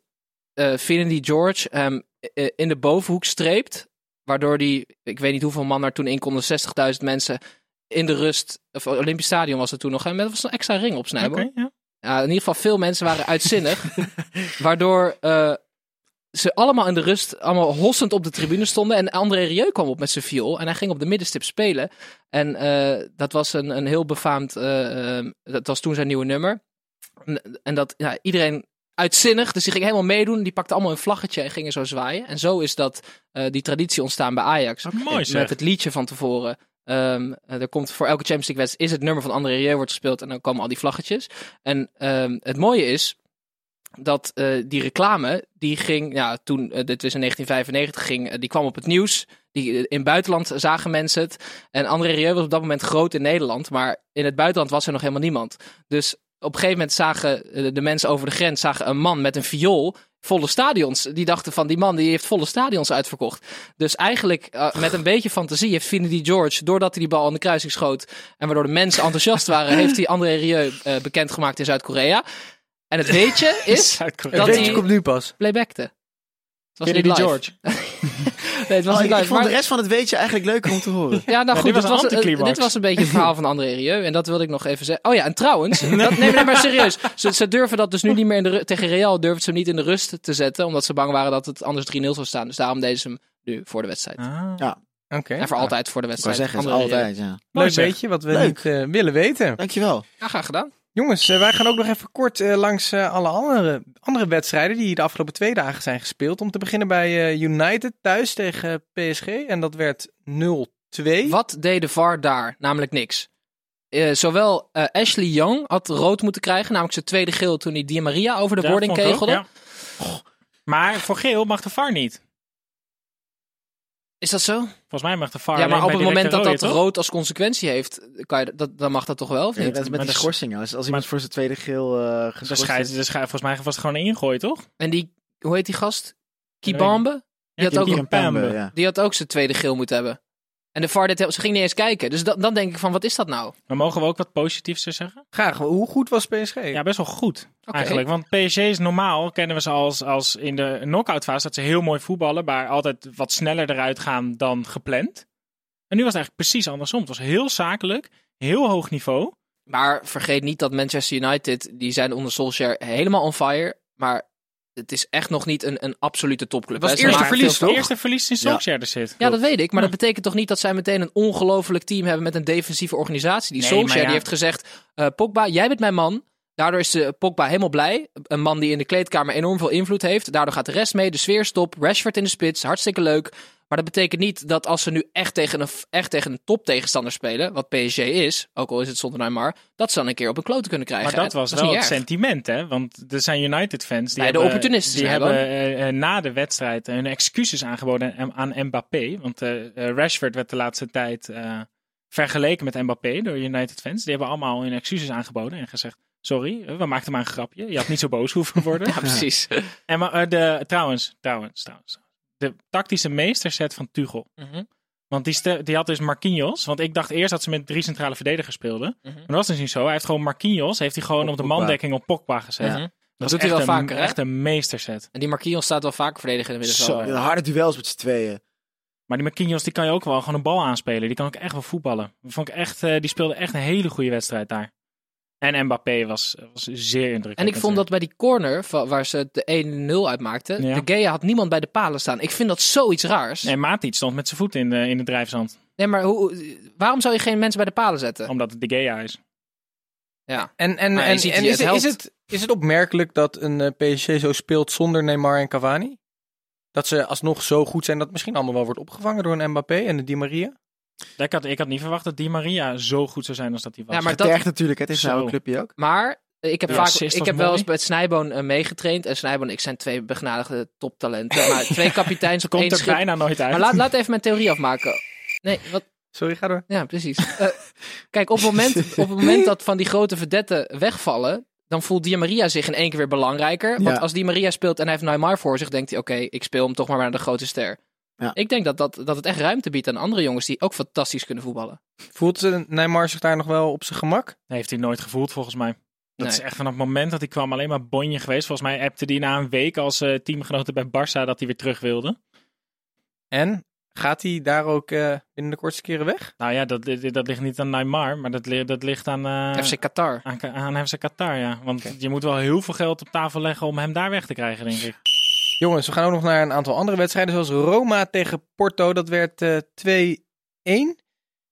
eh Finity George eh, in de bovenhoek streept. Waardoor die, ik weet niet hoeveel man er toen in konden, 60.000 mensen in de rust, of Olympisch Stadion was het toen nog, en met was een extra ring op. Oké, ja. Ja, in ieder geval veel mensen waren uitzinnig. waardoor ze allemaal in de rust, allemaal hossend op de tribune stonden. En André Rieu kwam op met zijn viool. En hij ging op de middenstip spelen. En eh, dat was een, een heel befaamd, eh, eh, dat was toen zijn nieuwe nummer. En, en dat ja, iedereen uitzinnig, dus die ging helemaal meedoen. Die pakte allemaal een vlaggetje en gingen zo zwaaien. En zo is dat, eh, die traditie ontstaan bij Ajax. Mooi zeg. Met het liedje van tevoren. Ehm, eh, er komt voor elke Champions League wedstrijd is het nummer van André Rieu wordt gespeeld en dan komen al die vlaggetjes. En ehm, het mooie is dat eh, die reclame, die ging, ja, toen, eh, dit was in 1995, ging, eh, die kwam op het nieuws. Die, in het buitenland zagen mensen het. En André Rieu was op dat moment groot in Nederland, maar in het buitenland was er nog helemaal niemand. Dus op een gegeven moment zagen de mensen over de grens zagen een man met een viool volle stadions. Die dachten van die man die heeft volle stadions uitverkocht. Dus eigenlijk met een beetje fantasie heeft Finity George, doordat hij die bal aan de kruising schoot en waardoor de mensen enthousiast waren, heeft hij André Rieu bekendgemaakt in Zuid-Korea. En het weetje is dat hij- hij komt nu pas. playbackte. Het was niet live. George. Nee, het was Oh, niet ik, ik live. vond maar- de rest van het weetje eigenlijk leuker om te horen. Ja, nou Ja, goed, dit was dit, een was, eh, dit was een beetje het verhaal van André Rieu. En dat wilde ik nog even zeggen. Oh ja, en trouwens, dat, nee, nee, maar serieus. Ze, ze durven dat dus nu niet meer in de tegen Real durven ze hem niet in de rust te zetten. Omdat ze bang waren dat het anders 3-0 zou staan. Dus daarom deden ze hem nu voor de wedstrijd. Ah. Oké. En voor altijd voor de Ik wedstrijd. zeggen, het André Rieu. altijd, ja. Leuk weetje wat we Leuk. niet eh, willen weten. Dankjewel. Ja, graag gedaan. Jongens, eh, wij gaan ook nog even kort eh, langs eh, alle andere, andere wedstrijden die de afgelopen twee dagen zijn gespeeld. Om te beginnen bij eh, United thuis tegen PSG. En dat werd 0-2. Wat deed de VAR daar? Namelijk niks. Eh, zowel eh, Ashley Young had rood moeten krijgen. Namelijk zijn tweede geel toen hij Di Maria over de Ja, boarding ook, kegelde. Maar voor geel mag de VAR niet. Is dat zo? Volgens mij mag de VAR ja, maar op het moment dat dat rood als consequentie heeft, kan je, dat, dan mag dat toch wel? Of Ja, niet? dat is met Maar die dat is- schorsing. Als, als iemand voor zijn tweede geel eh? De geschorst de scheids, volgens mij was het gewoon een ingooi, toch? En die, hoe heet die gast? Kibambe? Had, ook, die had ook zijn tweede geel moeten hebben. En de VAR, deed heel- ze ging niet eens kijken. Dus dan, dan denk ik van, wat is dat nou? Maar mogen we ook wat positiefs er zeggen? Graag. Hoe goed was PSG? Ja, best wel goed eigenlijk. Want PSG is normaal, kennen we ze als, als in de knock-out fase, dat ze heel mooi voetballen, maar altijd wat sneller eruit gaan dan gepland. En nu was het eigenlijk precies andersom. Het was heel zakelijk, heel hoog niveau. Maar vergeet niet dat Manchester United, die zijn onder Solskjaer helemaal on fire. Maar het is echt nog niet een, een absolute topclub. Het was eerste verlies, toch? Eerste verlies sinds Ja. Solskjaer er zit. Ja, dat weet ik. Maar Ja. dat betekent toch niet dat zij meteen een ongelofelijk team hebben met een defensieve organisatie. Die Nee, Solskjaer maar ja. die heeft gezegd, eh, Pogba, jij bent mijn man. Daardoor is de Pogba helemaal blij. Een man die in de kleedkamer enorm veel invloed heeft. Daardoor gaat de rest mee. De sfeer stop. Rashford in de spits. Hartstikke leuk. Maar dat betekent niet dat als ze nu echt tegen een, echt tegen een top tegenstander spelen, wat PSG is, ook al is het zonder Neymar, dat ze dan een keer op een klote kunnen krijgen. Maar dat was wel het erg. sentiment, hè? Want er zijn United-fans die Nee, de hebben, opportunisten die hebben eh, eh, na de wedstrijd hun excuses aangeboden aan- Mbappé. Want eh, eh, Rashford werd de laatste tijd eh, vergeleken met Mbappé door United-fans. Die hebben allemaal hun excuses aangeboden en gezegd: Sorry, we maakten maar een grapje. Je had niet zo boos hoeven worden. Ja, precies. En maar, eh, de, trouwens, trouwens, trouwens. De tactische meesterset van Tuchel. Mhm. Want die, die had dus Marquinhos. Want ik dacht eerst dat ze met drie centrale verdedigers speelden. Mhm. Maar dat was dus niet zo. Hij heeft gewoon Marquinhos, heeft hij gewoon Op op, de Pogba. mandekking op Pogba gezet. Dat, Dat is doet hij wel echt een- vaker, hè? Echt een meesterzet. En die Marquinhos staat wel vaker verdedigen in de Zo. middenveld. Ja, harde duels met z'n tweeën. Maar die Marquinhos, die kan je ook wel gewoon een bal aanspelen. Die kan ook echt wel voetballen. Dat Vond ik echt, eh, die speelde echt een hele goede wedstrijd daar. En Mbappé was, was zeer indrukwekkend. En ik vond dat bij die corner, waar ze de 1-0 uitmaakten, Ja. de Gea had niemand bij de palen staan. Ik vind dat zoiets raars. En Matic stond met zijn voet in de, in het drijfzand. Nee, maar hoe, waarom zou je geen mensen bij de palen zetten? Omdat het de Gea is. Ja. En, en, Maar en, en is, het is, het, is het opmerkelijk dat een eh, PSG zo speelt zonder Neymar en Cavani? Dat ze alsnog zo goed zijn dat het misschien allemaal wel wordt opgevangen door een Mbappé en een Di Maria? Ik had, ik had niet verwacht dat Di Maria zo goed zou zijn als dat hij was. Ja, maar dat- natuurlijk, het is Zo. een oude clubje ook. Maar ik heb, Ja, vaak, ik heb wel eens met Snijboon eh, meegetraind. En Snijboon ik zijn twee begnadigde toptalenten. Maar twee kapiteins op één Komt er schip. bijna nooit uit. Maar laat, laat even mijn theorie afmaken. Nee, wat, Sorry, ga door. ja, precies. Eh, kijk, op het, moment, op het moment dat van die grote verdetten wegvallen, dan voelt Di Maria zich in één keer weer belangrijker. Want Ja. als Di Maria speelt en hij heeft Neymar voor zich, denkt hij, oké, ik speel hem toch maar naar de grote ster. Ja. Ik denk dat, dat, dat het echt ruimte biedt aan andere jongens die ook fantastisch kunnen voetballen. Voelt Neymar zich daar nog wel op zijn gemak? Heeft hij nooit gevoeld volgens mij. Dat Nee. is echt vanaf het moment dat hij kwam alleen maar bonje geweest. Volgens mij appte hij na een week als eh, teamgenoten bij Barça dat hij weer terug wilde. En gaat hij daar ook eh, binnen de kortste keren weg? Nou ja, dat, dat, dat ligt niet aan Neymar, maar dat, dat ligt aan, eh FC Qatar. aan, aan FC Qatar. Ja. Want je moet wel heel veel geld op tafel leggen om hem daar weg te krijgen, denk ik. Jongens, we gaan ook nog naar een aantal andere wedstrijden, zoals Roma tegen Porto. Dat werd eh 2-1.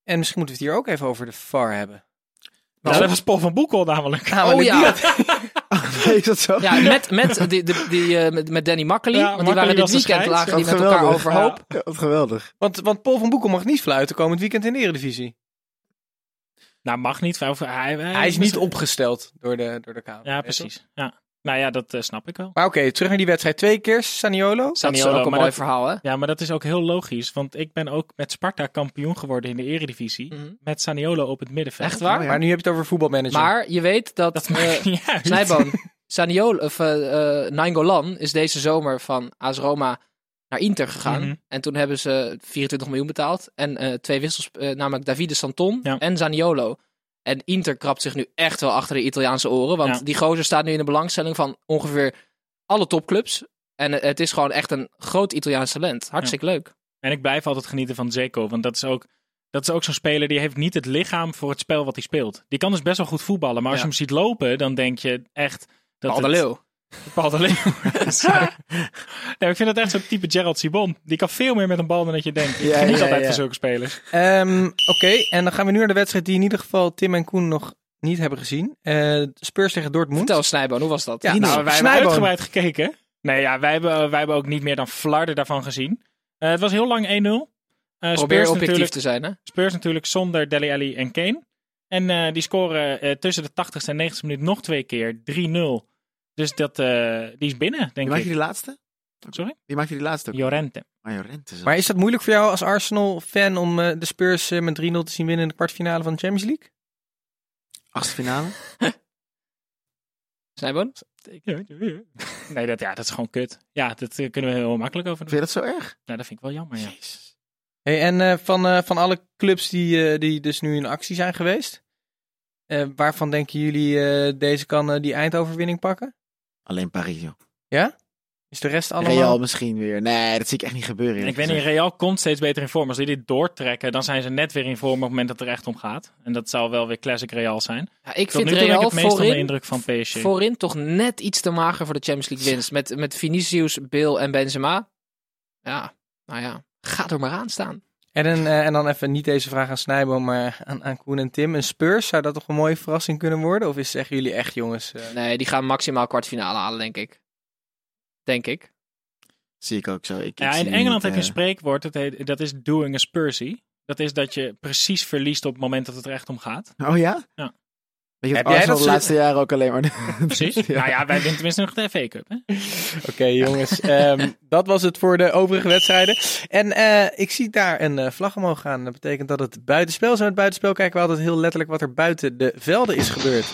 En misschien moeten we het hier ook even over de VAR hebben. Nou, dat was Paul van Boekel namelijk. Namelijk Oh ja. Nee, is dat zo? Ja, met, met, die, die, die, eh, met, met Danny Makkely. Ja, want die Makkely waren dit weekend lagen die met elkaar geweldig. overhoop. Ja, wat geweldig. want, want Paul van Boekel mag niet fluiten komend weekend in de Eredivisie. Nou, mag niet. Hij, hij, Hij is niet opgesteld door de, door de Kamer. Ja, precies. Ja. Nou ja, dat eh, snap ik wel. Maar oké, terug naar die wedstrijd. Twee keer Saniolo. Dat is Saniolo, ook een mooi dat- verhaal, hè? Ja, maar dat is ook heel logisch. Want ik ben ook met Sparta kampioen geworden in de eredivisie. Mhm. Met Saniolo op het middenveld. Echt waar? Oh, ja. Maar nu heb je het over voetbalmanager. Maar je weet dat, Dat eh, maakt niet uit. Snijboon, Saniolo, of uh, Nainggolan is deze zomer van AS Roma naar Inter gegaan. Mhm. En toen hebben ze 24 miljoen betaald. En eh, twee wissels, eh, namelijk Davide Santon Ja. en Zaniolo. En Inter krabt zich nu echt wel achter de Italiaanse oren. Want Ja. die gozer staat nu in de belangstelling van ongeveer alle topclubs. En eh, het is gewoon echt een groot Italiaans talent. Hartstikke leuk. En ik blijf altijd genieten van Zeko. Want dat is ook, dat is ook zo'n speler die heeft niet het lichaam voor het spel wat hij speelt. Die kan dus best wel goed voetballen. Maar als Ja. je hem ziet lopen, dan denk je echt... Dat de het- Leeuw. Paul de. Sorry. nee, ik vind dat echt zo'n type Gerald Sibon. Die kan veel meer met een bal dan dat je denkt. Ik Ja, geniet ja, altijd ja. van zulke spelers. Ehm, Oké, en dan gaan we nu naar de wedstrijd die in ieder geval Tim en Koen nog niet hebben gezien. Eh Spurs tegen Dortmund. Vertel Snijboon, hoe was dat? Ja, Nou, wij hebben uitgebreid gekeken. Nee, ja, wij hebben, wij hebben ook niet meer dan flarden daarvan gezien. Eh, het was heel lang 1-0. Eh, Probeer Spurs, objectief natuurlijk, te zijn, hè? Spurs natuurlijk zonder Deli Alli en Kane. En eh, die scoren eh, tussen de 80ste en 90ste minuut nog twee keer 3-0. Dus dat, eh, die is binnen, Die denk maakte ik. die laatste? Sorry? Die maakte die laatste ook. Jorente. Majorente. is. Maar is dat moeilijk voor jou als Arsenal-fan om eh, de Spurs eh, met 3-0 te zien winnen in de kwartfinale van de Champions League? Achtste finale? Snijboon? Nee, dat, ja, dat is gewoon kut. Ja, dat kunnen we heel makkelijk over doen. Vind je dat zo erg? Nou, dat vind ik wel jammer, ja. Hey, en eh, van, eh, van alle clubs die, eh, die dus nu in actie zijn geweest, eh, waarvan denken jullie eh, deze kan die eindoverwinning pakken? Alleen Paris, joh. Ja? Is de rest allemaal... Real misschien weer. Nee, dat zie ik echt niet gebeuren. Ik weet niet. Real komt steeds beter in vorm. Als die dit doortrekken, dan zijn ze net weer in vorm op het moment dat het er echt om gaat. En dat zou wel weer classic Real zijn. Ja, ik Tot vind nu heb ik Real het meest onder de voorin, indruk van PSG. voorin toch net iets te mager voor de Champions League winst. Met, met Vinicius, Bill en Benzema. Ja, nou ja, ga er maar aan staan. En, een, eh, en dan even niet deze vraag aan Snijboom, maar aan, aan Koen en Tim. Een Spurs, zou dat toch een mooie verrassing kunnen worden? Of is zeggen jullie echt, jongens? eh, Nee, die gaan maximaal kwartfinale halen, denk ik. Denk ik. Zie ik ook zo. Ik, ik Ja, in Engeland niet, heb je een eh, spreekwoord, dat, heet, dat is doing a Spursy. Dat is dat je precies verliest op het moment dat het er echt om gaat. Oh ja? Ja. Weet je Heb jij dat de laatste jaren ook alleen maar... Precies. Nou ja, wij winnen tenminste nog de FA Cup. Hè? Oké, jongens. ehm, dat was het voor de overige wedstrijden. En eh, ik zie daar een eh, vlag omhoog gaan. Dat betekent dat het buitenspel is. En het buitenspel kijken we altijd heel letterlijk wat er buiten de velden is gebeurd.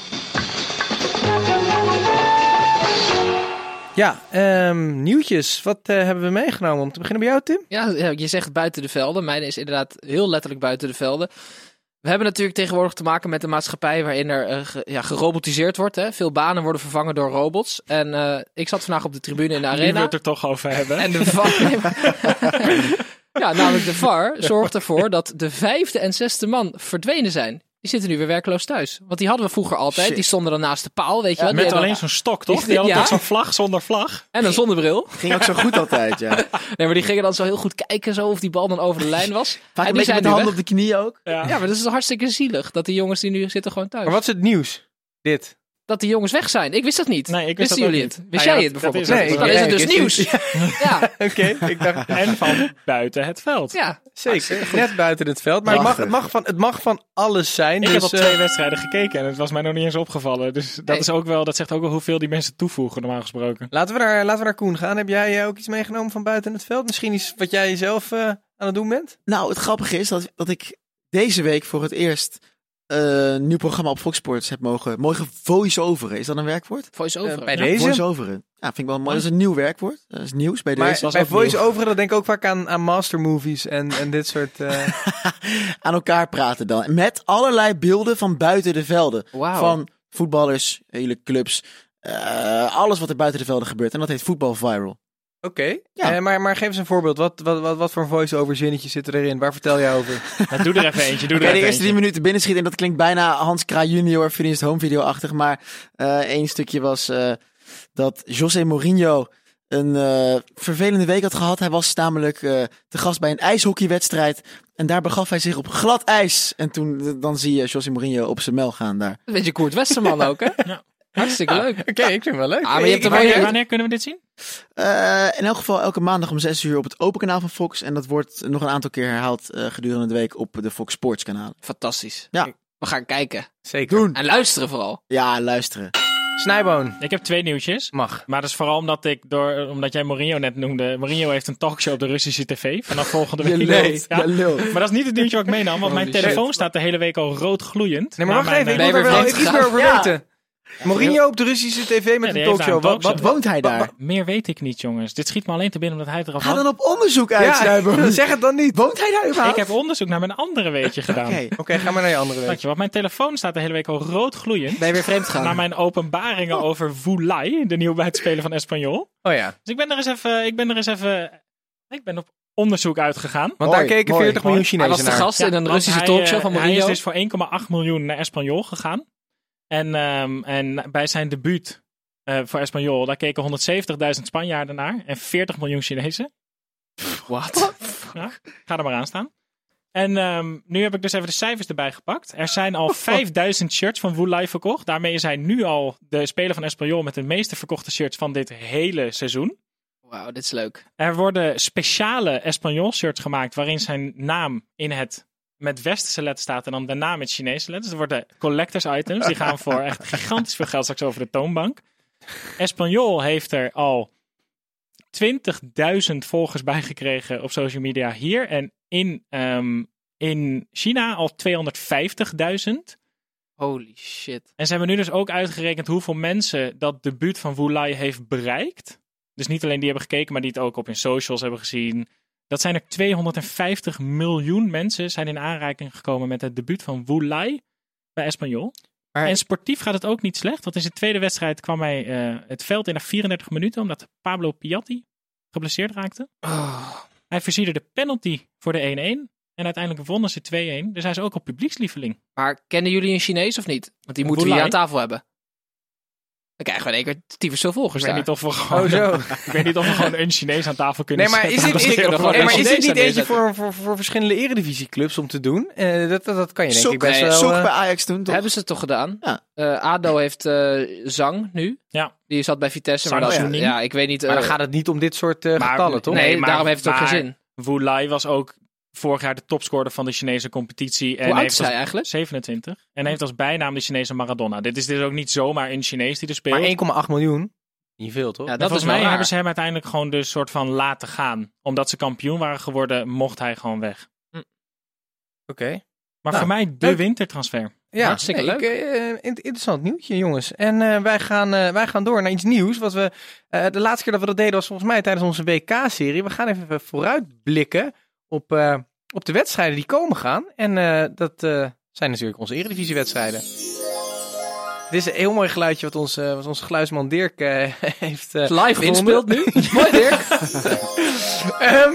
Ja, ehm, nieuwtjes. Wat eh, hebben we meegenomen? Om te beginnen bij jou, Tim? Ja, ja, je zegt buiten de velden. Mijne is inderdaad heel letterlijk buiten de velden. We hebben natuurlijk tegenwoordig te maken met een maatschappij waarin er eh, ge- ja, gerobotiseerd wordt. Hè? Veel banen worden vervangen door robots. En eh, ik zat vandaag op de tribune in de Nu we arena. het er toch over hebben. En de VAR... Ja, namelijk de VAR zorgt ervoor dat de vijfde en zesde man verdwenen zijn. Die zitten nu weer werkloos thuis. Want die hadden we vroeger altijd. Shit. Die stonden dan naast de paal, weet je wel. Met alleen zo'n stok, toch? Die hadden ja? zo'n vlag zonder vlag? En een zonnebril. Ging ook zo goed altijd, ja. Vaak Nee, maar die gingen dan zo heel goed kijken zo of die bal dan over de lijn was. een en die zijn met de weg. op de knieën ook. Ja. Ja, maar dat is hartstikke zielig. Dat die jongens die nu zitten gewoon thuis. Maar wat is het nieuws? Dit. Dat die jongens weg zijn. Ik wist dat niet. Nee, ik wist Wisten dat ook jullie niet. het? Wist ja, jij het bijvoorbeeld? dat is- dan nee, is het dus ik- nieuws. ja, Oké, ik dacht... En van buiten het veld. ja. Zeker, net buiten het veld. Maar het mag, het, mag van, het mag van alles zijn. Ik dus, heb al eh, twee wedstrijden gekeken en het was mij nog niet eens opgevallen. Dus dat, Nee. is ook wel, dat zegt ook wel hoeveel die mensen toevoegen, normaal gesproken. laten, we naar, laten we naar Koen gaan. Heb jij eh, ook iets meegenomen van buiten het veld? Misschien iets wat jij zelf eh, aan het doen bent? Nou, het grappige is dat, dat ik deze week voor het eerst eh, nieuw programma op Fox Sports heb mogen, mogen voice-overen. Is dat een werkwoord? Voice-over. Eh, bij ja. deze? Voice-overen. Ja, vind ik wel mooi. Dat is een nieuw werkwoord. Dat is nieuws bij Maar deze. bij voice-overen dan denk ik ook vaak aan, aan master movies en, en dit soort... eh, Aan elkaar praten dan. Met allerlei beelden van buiten de velden. Wauw. Van voetballers, hele clubs. eh, alles wat er buiten de velden gebeurt. En dat heet voetbal viral. Oké, Ja. Eh, maar, maar geef eens een voorbeeld. Wat, wat, wat, wat voor voice-over zinnetjes zitten erin? Waar vertel jij over? Nou, doe er even eentje, doe Oké, er de eerste drie minuten binnenschieten. En dat klinkt bijna Hans Kraaij junior finished home video-achtig. Maar eh één stukje was eh, dat José Mourinho een eh, vervelende week had gehad. Hij was namelijk eh te gast bij een ijshockeywedstrijd. En daar begaf hij zich op glad ijs. En toen dan zie je José Mourinho op zijn mel gaan daar. Een beetje Koert Westerman ook, hè? Ja. Hartstikke leuk. Oké, ik vind het wel leuk. Ah, maar je hebt Ik- er ik- mooie- Wanneer, wanneer kunnen we dit zien? Eh, in elk geval elke maandag om 6 uur op het open kanaal van Fox. En dat wordt nog een aantal keer herhaald eh, gedurende de week op de Fox Sports kanalen. Fantastisch. Ja. We gaan kijken. Zeker. Doen. En luisteren vooral. Ja, luisteren. Snijboon. Ik heb twee nieuwtjes. Mag. Maar dat is vooral omdat ik door, omdat jij Mourinho net noemde. Mourinho heeft een talkshow op de Russische tv vanaf volgende week. Je lult, Ja. Maar dat is niet het nieuwtje wat ik meenam, want mijn telefoon shit. staat de hele week al rood gloeiend. Nee, maar wacht even. Ik eh, Nee, moet er wel iets meer over Ja. weten. Mourinho op de Russische tv met een talkshow. Wat. Woont hij daar? Meer weet ik niet, jongens. Dit schiet me alleen te binnen omdat hij het eraf Ga dan op onderzoek uit, ja, zeg het dan niet. Woont hij daar Ik überhaupt? heb onderzoek naar mijn andere weetje gedaan. Oké. Oké, ga maar naar je andere week. Dank je, want mijn telefoon staat de hele week al rood gloeiend. Ben je weer vreemd gegaan? Na mijn openbaringen over Voulay, de nieuwe buitenspeler van Espanyol. Oh ja, Dus ik ben er eens even, ik ben er eens even, ik ben op onderzoek uitgegaan. want Mooi, daar keken mooi, 40 mooi. miljoen Hij was Chinezen de naar. gast in een Russische hij, talkshow eh, van Hij Mourinho. is dus voor 1,8 miljoen naar Espanyol gegaan. En, ehm, en bij zijn debuut eh, voor Espanyol, daar keken 170.000 Spanjaarden naar. En 40 miljoen Chinezen. Wat? Ja, ga er maar aan staan. En ehm, nu heb ik dus even de cijfers erbij gepakt. Er zijn al 5000 shirts van Woelai verkocht. Daarmee is hij nu al de speler van Espanyol met de meeste verkochte shirts van dit hele seizoen. Wauw, dit is leuk. Er worden speciale Espanyol shirts gemaakt waarin zijn naam in het met westerse letters staat en dan naam met Chinese letters. Er worden collectors items. Die gaan voor echt gigantisch veel geld straks over de toonbank. Espanyol heeft er al 20.000 volgers bijgekregen op social media hier. En in, ehm, in China al 250.000. Holy shit. En ze hebben nu dus ook uitgerekend hoeveel mensen dat debuut van Woelai heeft bereikt. Dus niet alleen die hebben gekeken, maar die het ook op hun socials hebben gezien. Dat zijn er 250 miljoen mensen zijn in aanraking gekomen met het debuut van Woelai bij Espanyol. Maar- En sportief gaat het ook niet slecht. Want in zijn tweede wedstrijd kwam hij eh, het veld in na 34 minuten. Omdat Pablo Piatti geblesseerd raakte. Oh. Hij versierde de penalty voor de 1-1. En uiteindelijk wonnen ze 2-1. Dus hij is ook al publiekslieveling. Maar kennen jullie een Chinees of niet? Want die moeten we hier aan tafel hebben. Dan krijgen we in één keer tyfus veel volgers Ik weet daar. niet of we gewoon, Oh, zo. ik weet niet of we gewoon een Chinees aan tafel kunnen Nee, maar is zetten. dit, Dat is, heel er gewoon nee, maar is Chinees dit niet aan eentje neerzetten. voor, voor, voor verschillende eredivisieclubs om te doen? Eh, dat, dat, dat kan je denk Sok, ik best nee, wel... Sok eh, bij Ajax toen, toch? Hebben ze het toch gedaan? Ja. Eh, ADO heeft eh, Zang nu. Ja. Die zat bij Vitesse. Zang maar dat, Suning. ja, ik weet niet. maar dan gaat het niet om dit soort eh, Maar- getallen, toch? nee, Nee, maar- daarom heeft het ook maar- geen zin. Wu Lai was ook vorig jaar de topscorer van de Chinese competitie. En Hoe oud heeft is hij eigenlijk? 27. En heeft als bijnaam de Chinese Maradona. Dit is dus ook niet zomaar een Chinees die er speelt. Maar 1,8 miljoen. Niet veel, toch? Ja, dat is volgens mij raar. hebben ze hem uiteindelijk gewoon dus soort van laten gaan. Omdat ze kampioen waren geworden, mocht hij gewoon weg. Oké. Maar Nou, voor mij de leuk. wintertransfer. Ja, Hartstikke nee, ik, eh, in- interessant nieuwtje, jongens. En eh, wij, gaan, eh, wij gaan door naar iets nieuws. Wat we, eh, de laatste keer dat we dat deden was volgens mij tijdens onze WK-serie. We gaan even vooruitblikken op, eh, op de wedstrijden die komen gaan. En eh, dat eh, zijn natuurlijk onze Eredivisie-wedstrijden. Dit is een heel mooi geluidje wat, ons, eh, wat onze geluidsman Dirk eh, heeft eh, Live ingespeeld nu. Mooi Dirk. Ehm,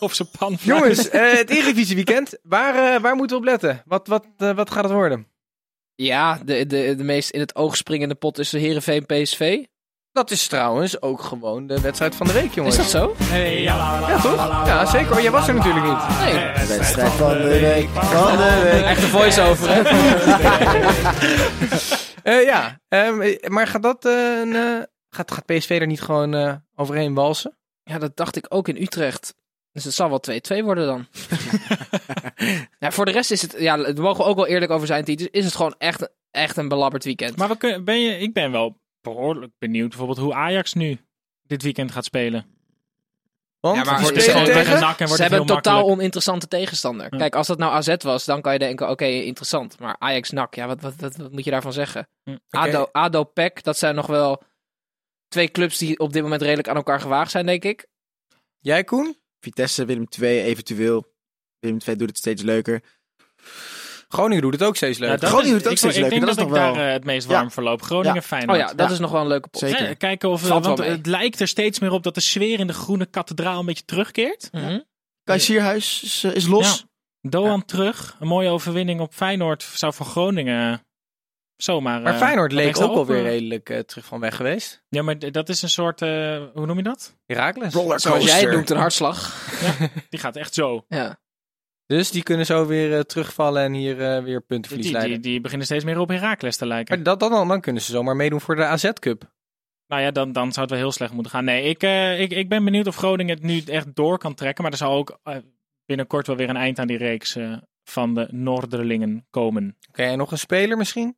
Op zijn pan. jongens, eh, het Eredivisie-weekend. Waar, eh, waar moeten we op letten? Wat, wat, eh, wat gaat het worden? Ja, de, de, de meest in het oog springende pot is de Heerenveen PSV. Dat is trouwens ook gewoon de wedstrijd van de week, jongens. Is dat zo? Hey, ja, toch? Ja, zeker. Oh, jij was er natuurlijk niet. Nee. De wedstrijd van de week. Van de week. Echt een voice-over, hè? Eh, ja, ehm, maar gaat dat eh, een, eh, gaat, gaat PSV er niet gewoon eh, overheen walsen? Ja, dat dacht ik ook in Utrecht. Dus het zal wel 2-2 worden dan. ja, voor de rest is het, ja, daar mogen we ook wel eerlijk over zijn, Titus, is het gewoon echt, echt een belabberd weekend. Maar we kunnen, ben je, ik ben wel behoorlijk benieuwd bijvoorbeeld hoe Ajax nu dit weekend gaat spelen. Want Ja, maar Wordt tegen... tegen NAC en Ze wordt het hebben een totaal makkelijk. oninteressante tegenstander. Ja. Kijk, als dat nou AZ was, dan kan je denken, oké, interessant. Maar Ajax NAC, ja, wat, wat, wat, wat moet je daarvan zeggen? Hm. ADO, ADO PEC, dat zijn nog wel twee clubs die op dit moment redelijk aan elkaar gewaagd zijn, denk ik. Jij, Koen? Vitesse, Willem 2 eventueel. Willem 2 doet het steeds leuker. Groningen doet het ook steeds leuk. Ja, Groningen doet ook ik, steeds ik leuk, denk dat ik daar eh, het meest Ja. warm verloop. Groningen Ja. Feyenoord. Oh ja, dat Ja. is nog wel een leuke pot. Zeker. Eh, kijken of Valt want het lijkt er steeds meer op dat de sfeer in de groene kathedraal een beetje terugkeert. Sierhuis is, eh, is los. Doan terug. Een mooie overwinning op Feyenoord zou voor Groningen zomaar. maar eh, Feyenoord leek ook alweer eh, redelijk eh, terug van weg geweest. Ja, maar dat is een soort. eh, hoe noem je dat? Herakles. Zoals jij het noemt, een hartslag. Die gaat echt zo. Ja. Dus die kunnen zo weer eh, terugvallen en hier eh, weer puntenverlies Die, die, leiden. die beginnen steeds meer op Herakles te lijken. Maar dat, dan, dan kunnen ze zomaar meedoen voor de AZ Cup. Nou ja, dan, dan zou het wel heel slecht moeten gaan. Nee, ik, eh, ik, ik ben benieuwd of Groningen het nu echt door kan trekken. Maar er zal ook binnenkort wel weer een eind aan die reeks eh, van de Noorderlingen komen. Oké, en nog een speler misschien?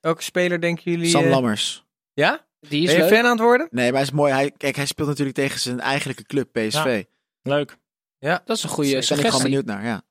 Welke speler denken jullie? Sam Lammers. Ja? Die is Ben je leuk. fan aan het worden? Nee, maar hij is mooi. Hij, kijk, hij speelt natuurlijk tegen zijn eigenlijke club, PSV. Leuk. Dat is een goede Daar ben ik gewoon suggestie. benieuwd naar, ja.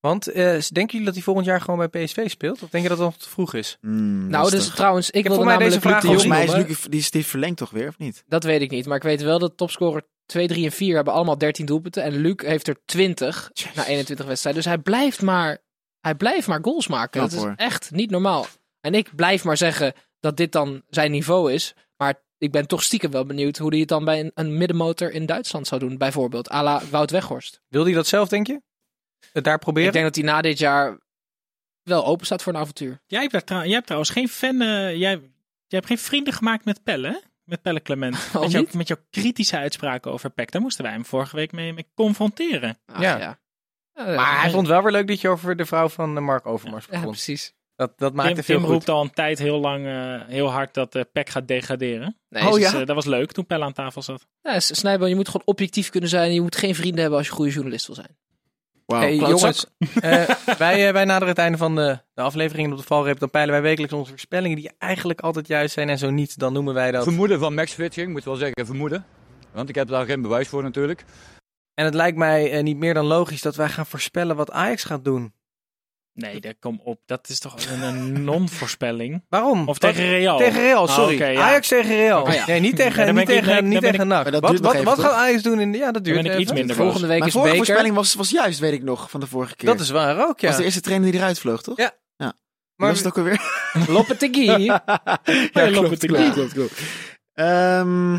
Want eh, denken jullie dat hij volgend jaar gewoon bij PSV speelt? Of denk je dat het nog te vroeg is? Hmm, Nou, dus trouwens, ik heb wilde voor mij namelijk deze de vraag Volgens mij is. Luc, die, is die verlengd toch weer, of niet? Dat weet ik niet, maar ik weet wel dat topscorer 2, 3 en 4 hebben allemaal 13 doelpunten. En Luc heeft er 20 na 21 wedstrijden. Dus hij blijft maar, hij blijft maar goals maken. Knap, dat is hoor. echt niet normaal. En ik blijf maar zeggen dat dit dan zijn niveau is. Maar ik ben toch stiekem wel benieuwd hoe hij het dan bij een, een middenmotor in Duitsland zou doen. Bijvoorbeeld, à la Wout Weghorst. Wil hij dat zelf, denk je? Het daar proberen? Ik denk dat hij na dit jaar wel open staat voor een avontuur. Jij hebt, daar trouw- jij hebt trouwens geen fan. eh, jij, jij hebt geen vrienden gemaakt met Pelle, hè? Met Pelle Clement. Oh, met, jouw, niet? met jouw kritische uitspraken over PEC. Daar moesten wij hem vorige week mee, mee confronteren. Ach, Ja. ja. Ja, Maar hij ja, vond wel weer leuk dat je over de vrouw van eh, Mark Overmars Ja, begon. precies. Dat, dat maakte Tim, veel Tim goed. roept al een tijd heel lang, eh, heel hard dat eh PEC gaat degraderen. Nee, Oh, dus, ja? Eh, dat was leuk toen Pelle aan tafel zat. Ja, Snijboom, je moet gewoon objectief kunnen zijn. Je moet geen vrienden hebben als je een goede journalist wil zijn. Wauw, Hey, jongens, eh, wij, wij naderen het einde van de, de aflevering. Op de valreep dan peilen wij wekelijks onze voorspellingen die eigenlijk altijd juist zijn. En zo niet, dan noemen wij dat. Vermoeden van Max Fitching, moet wel zeggen vermoeden. Want ik heb daar geen bewijs voor natuurlijk. En het lijkt mij niet meer dan logisch dat wij gaan voorspellen wat Ajax gaat doen. Nee, daar kom op. Dat is toch een, non-voorspelling? Waarom? Of tegen Real? Tegen Real, Oh, sorry. oké, ja. Ajax tegen Real. Oh, ja. Nee, niet tegen, Ja, niet ik- tegen, nee, niet tegen ik- NAC. Wat, wat, gaat Ajax doen? In de, ja, dat duurt ben ik even. iets minder Volgende week Mijn is vorige beker. voorspelling was, was juist, weet ik nog, van de vorige keer. Dat is waar ook, ja. was de eerste trainer die eruit vloog, toch? Ja. ja. Maar- was het ook alweer? Lopetegui. ja, klopt, klopt, klopt, klopt. Ehm,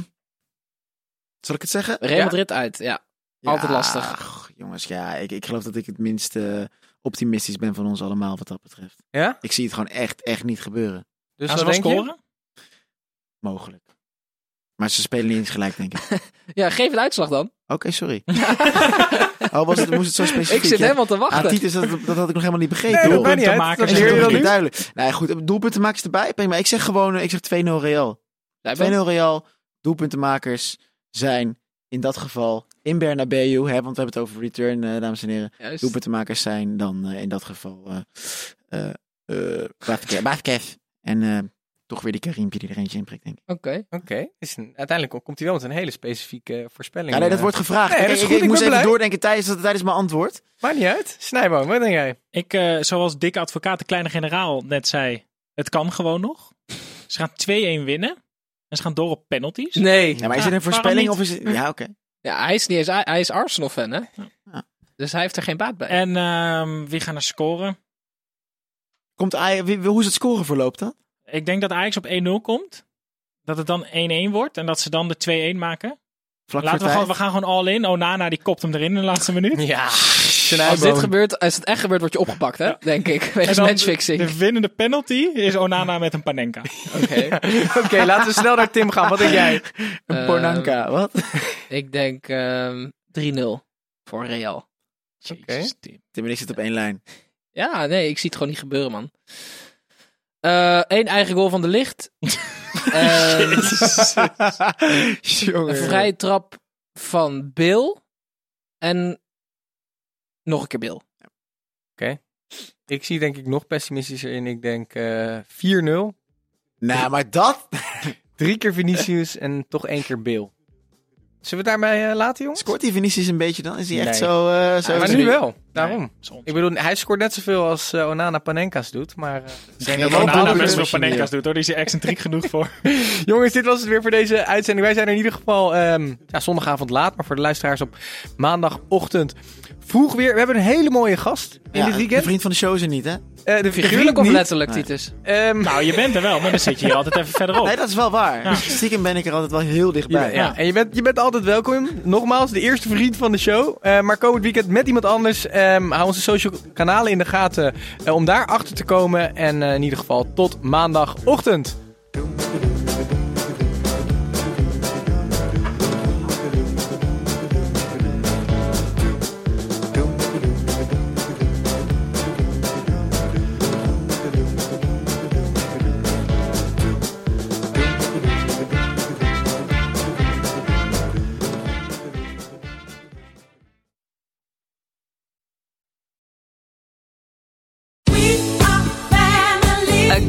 zal ik het zeggen? Real Madrid uit, ja. Altijd lastig. ach, jongens, ja, ik, ik geloof dat ik het minst eh, optimistisch ben van ons allemaal wat dat betreft. Ja? Ik zie het gewoon echt, echt niet gebeuren. Dus Gaan ze wel je? scoren? Mogelijk. Maar ze spelen niet eens gelijk, denk ik. Ja, geef een uitslag dan. Oké, sorry. oh, was het, moest het zo specifiek? Ik zit Ja. helemaal te Ah, wachten. Titus, dat, dat had ik nog helemaal niet begrepen. Nee, niet uit. Doelpuntenmakers Dat Dat leer je dan niet duidelijk. Nee, goed, doelpuntenmakers erbij. Prima. Ik zeg gewoon, eh, ik zeg 2-0 Real. 2-0 Jij bent- Real. Doelpuntenmakers zijn in dat geval in Bernabeu, hè, want we hebben het over return, eh, dames en heren. Juist. Doelpuntenmakers zijn dan eh, in dat geval eh eh eh, Vazquez. En eh, toch weer die Karimpje die er eentje inprikt, denk ik. Oké. Oké, is een- uiteindelijk komt hij wel met een hele specifieke voorspelling. Ja, nee, dat wordt gevraagd. Nee, dat ik is goed, ik ik moest ben even blij. doordenken tijdens, tijdens mijn antwoord. Maakt niet uit. Snijboom, wat denk jij? Ik, eh, zoals dikke advocaat, de kleine generaal net zei, het kan gewoon nog. Ze gaan 2-1 winnen. En ze gaan door op penalties. Nee. Ja, maar is het een voorspelling of is het... Ja, oké. Ja, hij is, niet eens, hij is Arsenal-fan, hè? Ja. Dus hij heeft er geen baat bij. En ehm, wie gaan er scoren? Komt Aj- wie- hoe is het scoren verloopt dan? Ik denk dat Ajax op 1-0 komt. Dat het dan 1-1 wordt. En dat ze dan de 2-1 maken. Vlak Laten we, gewoon, we gaan gewoon all in. Onana die kopt hem erin in de laatste minuut. Ja, Als dit gebeurt, als het echt gebeurt, word je opgepakt, hè? Denk ik. En Wegens matchfixing. De winnende penalty is Onana met een Panenka. Oké. Oké, laten we snel naar Tim gaan. Wat denk jij? Een Ehm, Pornanka, wat? Ik denk ehm 3-0 voor Real. Jezus, Tim. Tim en ik zitten op één lijn. Ja, nee, ik zie het gewoon niet gebeuren, man. Eén eigen goal van de licht. Ehm, een vrije trap van Bill. En nog een keer Bill. Ik zie denk ik nog pessimistischer in. Ik denk eh 4-0. Nou, maar dat... Drie keer Vinicius en toch één keer Bill. Zullen we het daarbij eh, laten, jongens? Scoort die Vinicius een beetje dan? Is hij echt zo... eh, zo Ja, maar nu wel. Daarom. Nee. Ik bedoel, hij scoort net zoveel als eh, Onana Panenka's doet. Maar eh, Ik denk dat wel Onana best wel Panenka's doet hoor. Die is er excentriek genoeg voor. jongens, dit was het weer voor deze uitzending. Wij zijn er in ieder geval ehm, ja, zondagavond laat. Maar voor de luisteraars op maandagochtend vroeg weer. We hebben een hele mooie gast in Ja, dit De weekend. vriend van de show is er niet, hè? Eh, de Figuurlijk of letterlijk, Nee. Titus? Ehm, Nou, je bent er wel, maar dan zit je hier altijd even verderop. Nee, dat is wel waar. Ja. Stiekem ben ik er altijd wel heel dichtbij. Ja, ja. En je bent, je bent altijd welkom. Nogmaals, de eerste vriend van de show. Eh, maar komend weekend met iemand anders. Ehm, hou onze social kanalen in de gaten eh, om daar achter te komen. En eh, in ieder geval tot maandagochtend.